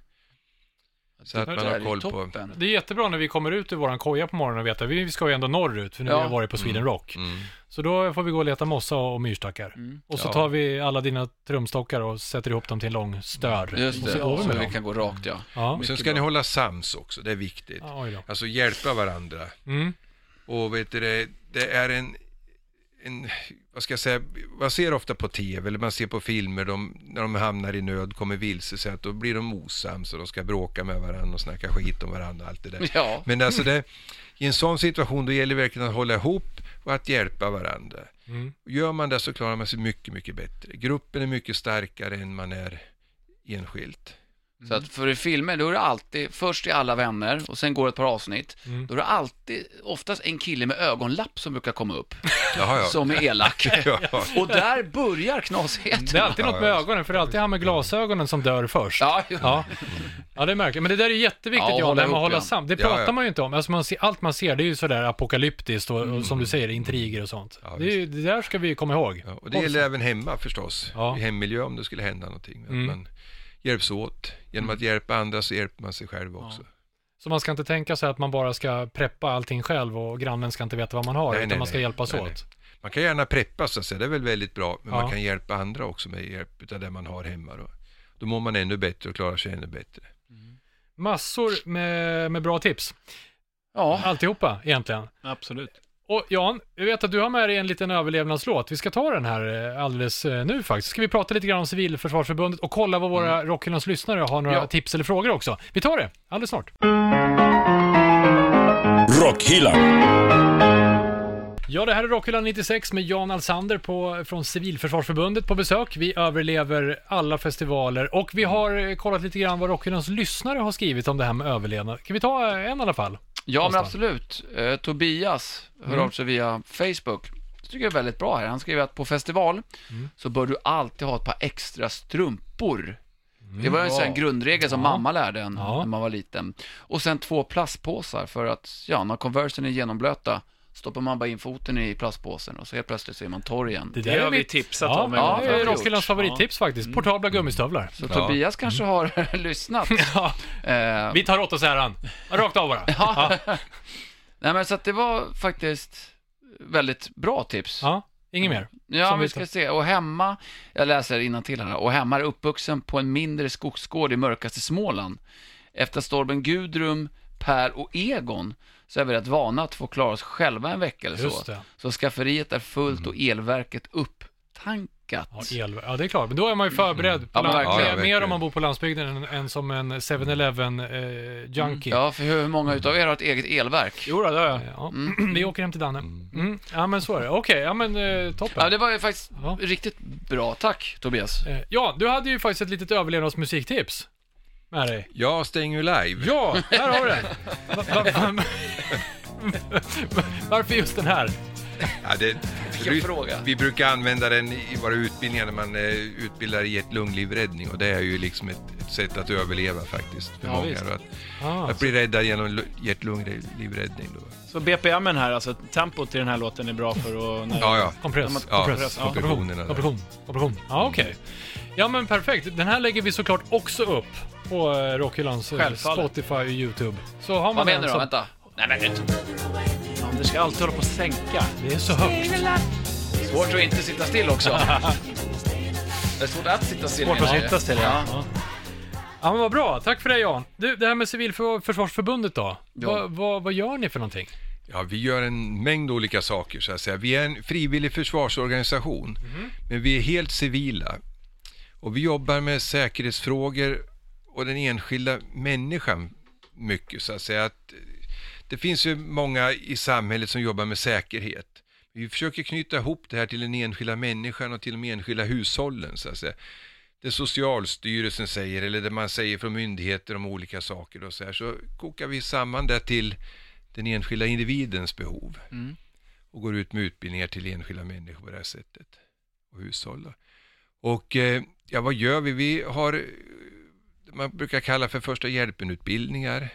Så att Det man har är koll på... Det är jättebra när vi kommer ut ur våran koja på morgonen och vet att vi ska ju ändå norrut, för nu Ja. har vi varit på Sweden Rock. Mm. Så då får vi gå och leta mossa och myrstackar. Mm. Och så Ja. tar vi alla dina trumstockar och sätter ihop dem till en lång stör. Just och så det, vi så med vi kan gå rakt ja. Ja. Och sen ska ni hålla sams också, det är viktigt. ja. Alltså hjälpa varandra. Mm. Och vet du det, det är en, en, vad ska jag säga, man ser ofta på tv eller man ser på filmer, de, när de hamnar i nöd, kommer vilse, så att då blir de osams och de ska bråka med varandra och snacka skit om varandra och allt det där. Ja, Men alltså det, i en sån situation då gäller det verkligen att hålla ihop och att hjälpa varandra. Mm. Gör man det så klarar man sig mycket, mycket bättre. Gruppen är mycket starkare än man är enskilt. Så att för i filmer då är det alltid, först är alla vänner och sen går ett par avsnitt. Mm. Då är det alltid, oftast en kille med ögonlapp som brukar komma upp, Jaha, ja. som är elak. ja. Och där börjar knasigheten. Det är alltid något med ögonen, för det är alltid han med glasögonen som dör först. Ja, Ja. ja, det är märkligt. Men det där är jätteviktigt, Ja, ja, hålla det här med att hålla ja. sam. Det pratar ja. man ju inte om. Alltså man ser, allt man ser, det är ju sådär apokalyptiskt och, och som du säger, intriger och sånt. Ja, det, är, det där ska vi komma ihåg. Ja, och det gäller även hemma förstås, Ja. i hemmiljö om det skulle hända någonting. Att Mm. Hjälps åt. Genom att hjälpa andra så hjälper man sig själv också. Så man ska inte tänka sig att man bara ska preppa allting själv och grannen ska inte veta vad man har, Nej, utan nej, man ska nej. hjälpas Nej, åt. Man kan gärna preppa så att säga, det är väl väldigt bra, men Ja. man kan hjälpa andra också med hjälp av det man har hemma. Då, då mår man ännu bättre och klarar sig ännu bättre. Massor med, med bra tips. ja. Alltihopa egentligen. Absolut. Och Jan, jag vet att du har med dig en liten överlevnadslåt. Vi ska ta den här eh, alldeles eh, nu faktiskt. Ska vi prata lite grann om Civilförsvarsförbundet och kolla vad våra Rockhyllans lyssnare har några Ja. tips eller frågor också. Vi tar det alldeles snart. Rockhyllan. Ja, det här är Rockhyllan 96 med Jan Alsander på, från Civilförsvarsförbundet på besök. Vi överlever alla festivaler och vi har eh, kollat lite grann vad Rockhyllans lyssnare har skrivit om det här med överlevnad. Kan vi ta en i alla fall? Ja, men absolut. Eh, Tobias hör Mm. av sig via Facebook. Det tycker jag är väldigt bra här. Han skriver att på festival Mm. så bör du alltid ha ett par extra strumpor. Det var en sån här grundregel som Mm. Ja. mamma lärde en Ja. när man var liten. Och sen två plastpåsar för att, ja, när conversen är genomblöta stoppar man bara in foten i plastpåsen och så helt plötsligt så är man torr igen. Det har vi tipsat ja, om en Ja, det är. Rockhyllans favorittips faktiskt. Portabla gummistövlar. Så Ja. Tobias kanske har lyssnat. Ja, Eh, vi tar åt oss äran. Rakt av bara. ja. Nej men så att det var faktiskt väldigt bra tips. Ja, inget mer. Ja, vi ska se. Och hemma, jag läser till här, och hemma är uppvuxen på en mindre skogsgård i mörkaste Småland. Efter stormen Gudrum, Per och Egon så är vi rätt vana att få klara oss själva en vecka eller Just så. det. Mm. Så skafferiet är fullt och elverket upptankat. Ja, el, ja, det är klart. Men då är man ju förberedd. På Ja, men verkligen. Ja, mer om man bor på landsbygden än, än som en 7-Eleven eh, junkie. Ja, för hur många utav er har ett eget elverk? Jo då, det har jag. Ja, Vi åker hem till Danne. Mm. Ja, men så är det. Okej, ja men eh, toppen. Ja, det var ju faktiskt Ja. riktigt bra. Tack, Tobias. Eh, ja, du hade ju faktiskt ett litet överlevnadsmusiktips med dig. Ja, Staying Alive. Ja, här har du den. Va, va, va, varför just den här? Ja, det, fråga. Vi brukar använda den i våra utbildningar när man eh, utbildar i hjärt-lunglivräddning och det är ju liksom ett, ett sätt att överleva faktiskt för Ja, många. Att, Ah, att bli räddad genom lu- hjärt-lunglivräddning då. Så BPMen här, alltså tempot i den här låten är bra för att... När Ja, ja. kompress. Ja, kompress. Ja, kompressionerna där. kompression. Kompression. Ja, okej. Ja, men perfekt. Den här lägger vi såklart också upp på eh, Rockhyllans eh, Självfallet. Spotify och YouTube. Så har man Vad menar den du så... Vänta. Nej, men du. Anders ska alltid hålla på att sänka. Det är så högt. Svårt att inte sitta still också. Det är svårt att sitta still. Svårt att menar jag. sitta still, ja. ja. Ja, men vad bra. Tack för det, Jan. Du, det här med Civilförsvarsförbundet då? Ja. Vad, vad, vad gör ni för någonting? Ja, vi gör en mängd olika saker så att säga. Vi är en frivillig försvarsorganisation, men vi är helt civila. Och vi jobbar med säkerhetsfrågor och den enskilda människan mycket så att säga. Att eh, det finns ju många i samhället som jobbar med säkerhet. Vi försöker knyta ihop det här till den enskilda människan och till de enskilda hushållen så att säga. Det Socialstyrelsen säger eller det man säger från myndigheter om olika saker och så här så kokar vi samman det till den enskilda individens behov Mm. och går ut med utbildningar till enskilda människor på det här sättet och hushåll. då. Och eh, ja, vad gör vi? Vi har man brukar kalla för första hjälpen-utbildningar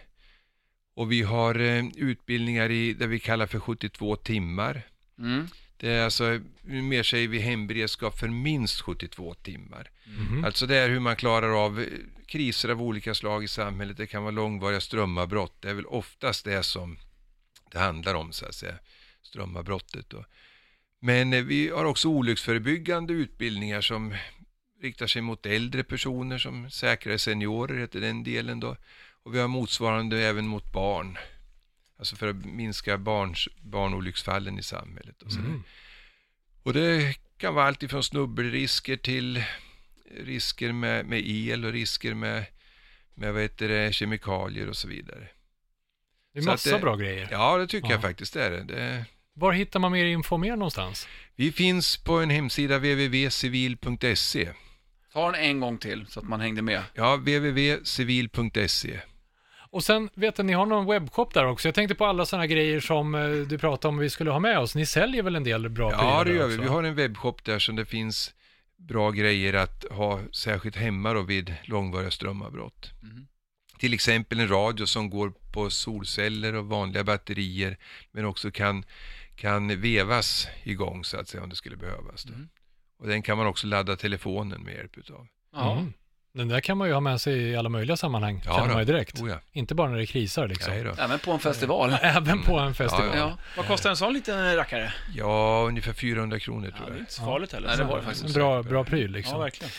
Och vi har eh, utbildningar i det vi kallar för 72 timmar. Mm. Det är alltså, mer säger vi hemberedskap för minst 72 timmar. Alltså det är hur man klarar av eh, kriser av olika slag i samhället. Det kan vara långvariga strömavbrott. Det är väl oftast det som det handlar om så att säga. Strömavbrottet då. Men eh, vi har också olycksförebyggande utbildningar som riktar sig mot äldre personer som säkrare seniorer heter den delen då. Och vi har motsvarande även mot barn. Alltså för att minska barns, barnolycksfallen i samhället. Och, där. och det kan vara allt ifrån snubbelrisker till risker med, med el och risker med, med vad heter det, kemikalier och så vidare. Det är massa det- bra grejer. Ja, det tycker Ja. jag faktiskt det är det. Det. Var hittar man mer info mer någonstans? Vi finns på en hemsida www.civil.se. Ta den en gång till så att man hängde med. Ja, www.civil.se. Och sen vet jag, ni har någon webbshop där också. Jag tänkte på alla sådana grejer som eh, du pratade om vi skulle ha med oss. Ni säljer väl en del bra Ja, prylar det där gör vi. Vi har en webbshop där som det finns bra grejer att ha särskilt hemma då vid långvariga strömavbrott. Mhm. Till exempel en radio som går på solceller och vanliga batterier men också kan, kan vevas igång så att säga om det skulle behövas. Då. Mhm. Och den kan man också ladda telefonen med hjälp utav. Ja. Mm. Den där kan man ju ha med sig i alla möjliga sammanhang, Ja, känner då. man ju direkt. Oh ja. Inte bara när det krisar liksom. Nej då. Även på en festival. Även på en festival. Ja, Ja. Vad kostar en sån liten rackare? Ja, ungefär 400 kronor Ja, tror det är jag. inte så farligt heller. Nej, det var det faktiskt. En bra, bra pryl liksom. Ja, verkligen.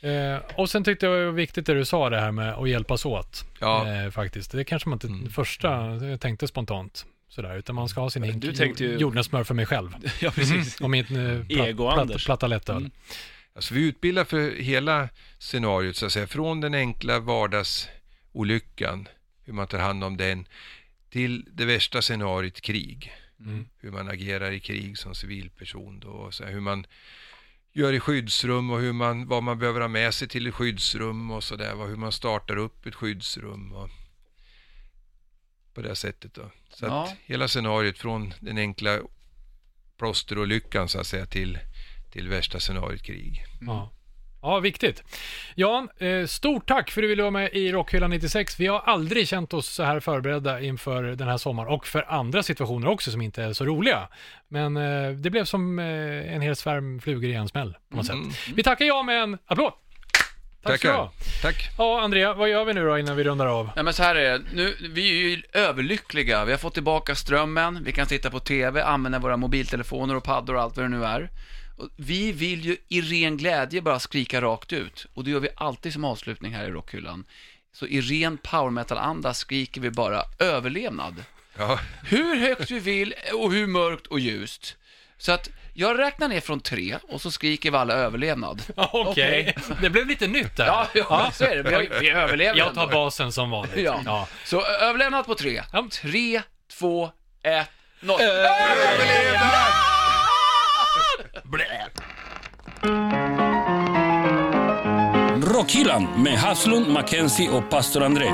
Eh, och sen tyckte jag det var viktigt det du sa det här med att hjälpas åt. Ja. Eh, faktiskt. Det kanske man inte Mm. första tänkte spontant. Sådär, utan man ska ha sin hink Du tänkte ju- jordnötssmör för mig själv. Ja, precis. Och min eh, platt, Ego-Anders. platt, platta lättöl. Mm. Alltså vi utbildar för hela scenariot så att säga, från den enkla vardagsolyckan, hur man tar hand om den, till det värsta scenariot krig. Mm. Hur man agerar i krig som civilperson då, och så här, hur man gör i skyddsrum och hur man, vad man behöver ha med sig till ett skyddsrum och sådär, hur man startar upp ett skyddsrum och på det sättet då. Så Ja. att hela scenariot från den enkla plåsterolyckan så att säga till, till värsta scenariot krig. Ja. ja, viktigt. Jan, eh, stort tack för att du ville vara med i Rockhyllan 96. Vi har aldrig känt oss så här förberedda inför den här sommaren och för andra situationer också som inte är så roliga. Men eh, det blev som eh, en hel svärm flugor i en smäll på något Mm. sätt. Vi tackar ja med en applåd. Tack ska du ha. Tack. Ja, Andrea, vad gör vi nu då innan vi rundar av? Nej men så här är det, nu, vi är ju överlyckliga. Vi har fått tillbaka strömmen, vi kan titta på TV, använda våra mobiltelefoner och paddor och allt vad det nu är. Och vi vill ju i ren glädje bara skrika rakt ut. Och det gör vi alltid som avslutning här i Rockhyllan. Så i ren power metal-anda skriker vi bara överlevnad. Ja, Hur högt vi vill och hur mörkt och ljust. Så att jag räknar ner från tre och så skriker vi alla överlevnad. Okej, det blev lite nytt där. Ja, ja så är det. Vi, vi överlever Jag tar ändå. basen som vanligt. Ja. Ja. Så ö- överlevnad på tre. Ja. Tre, två, ett, noll. Rockhyllan med Haslund, Mackenzie och pastor André.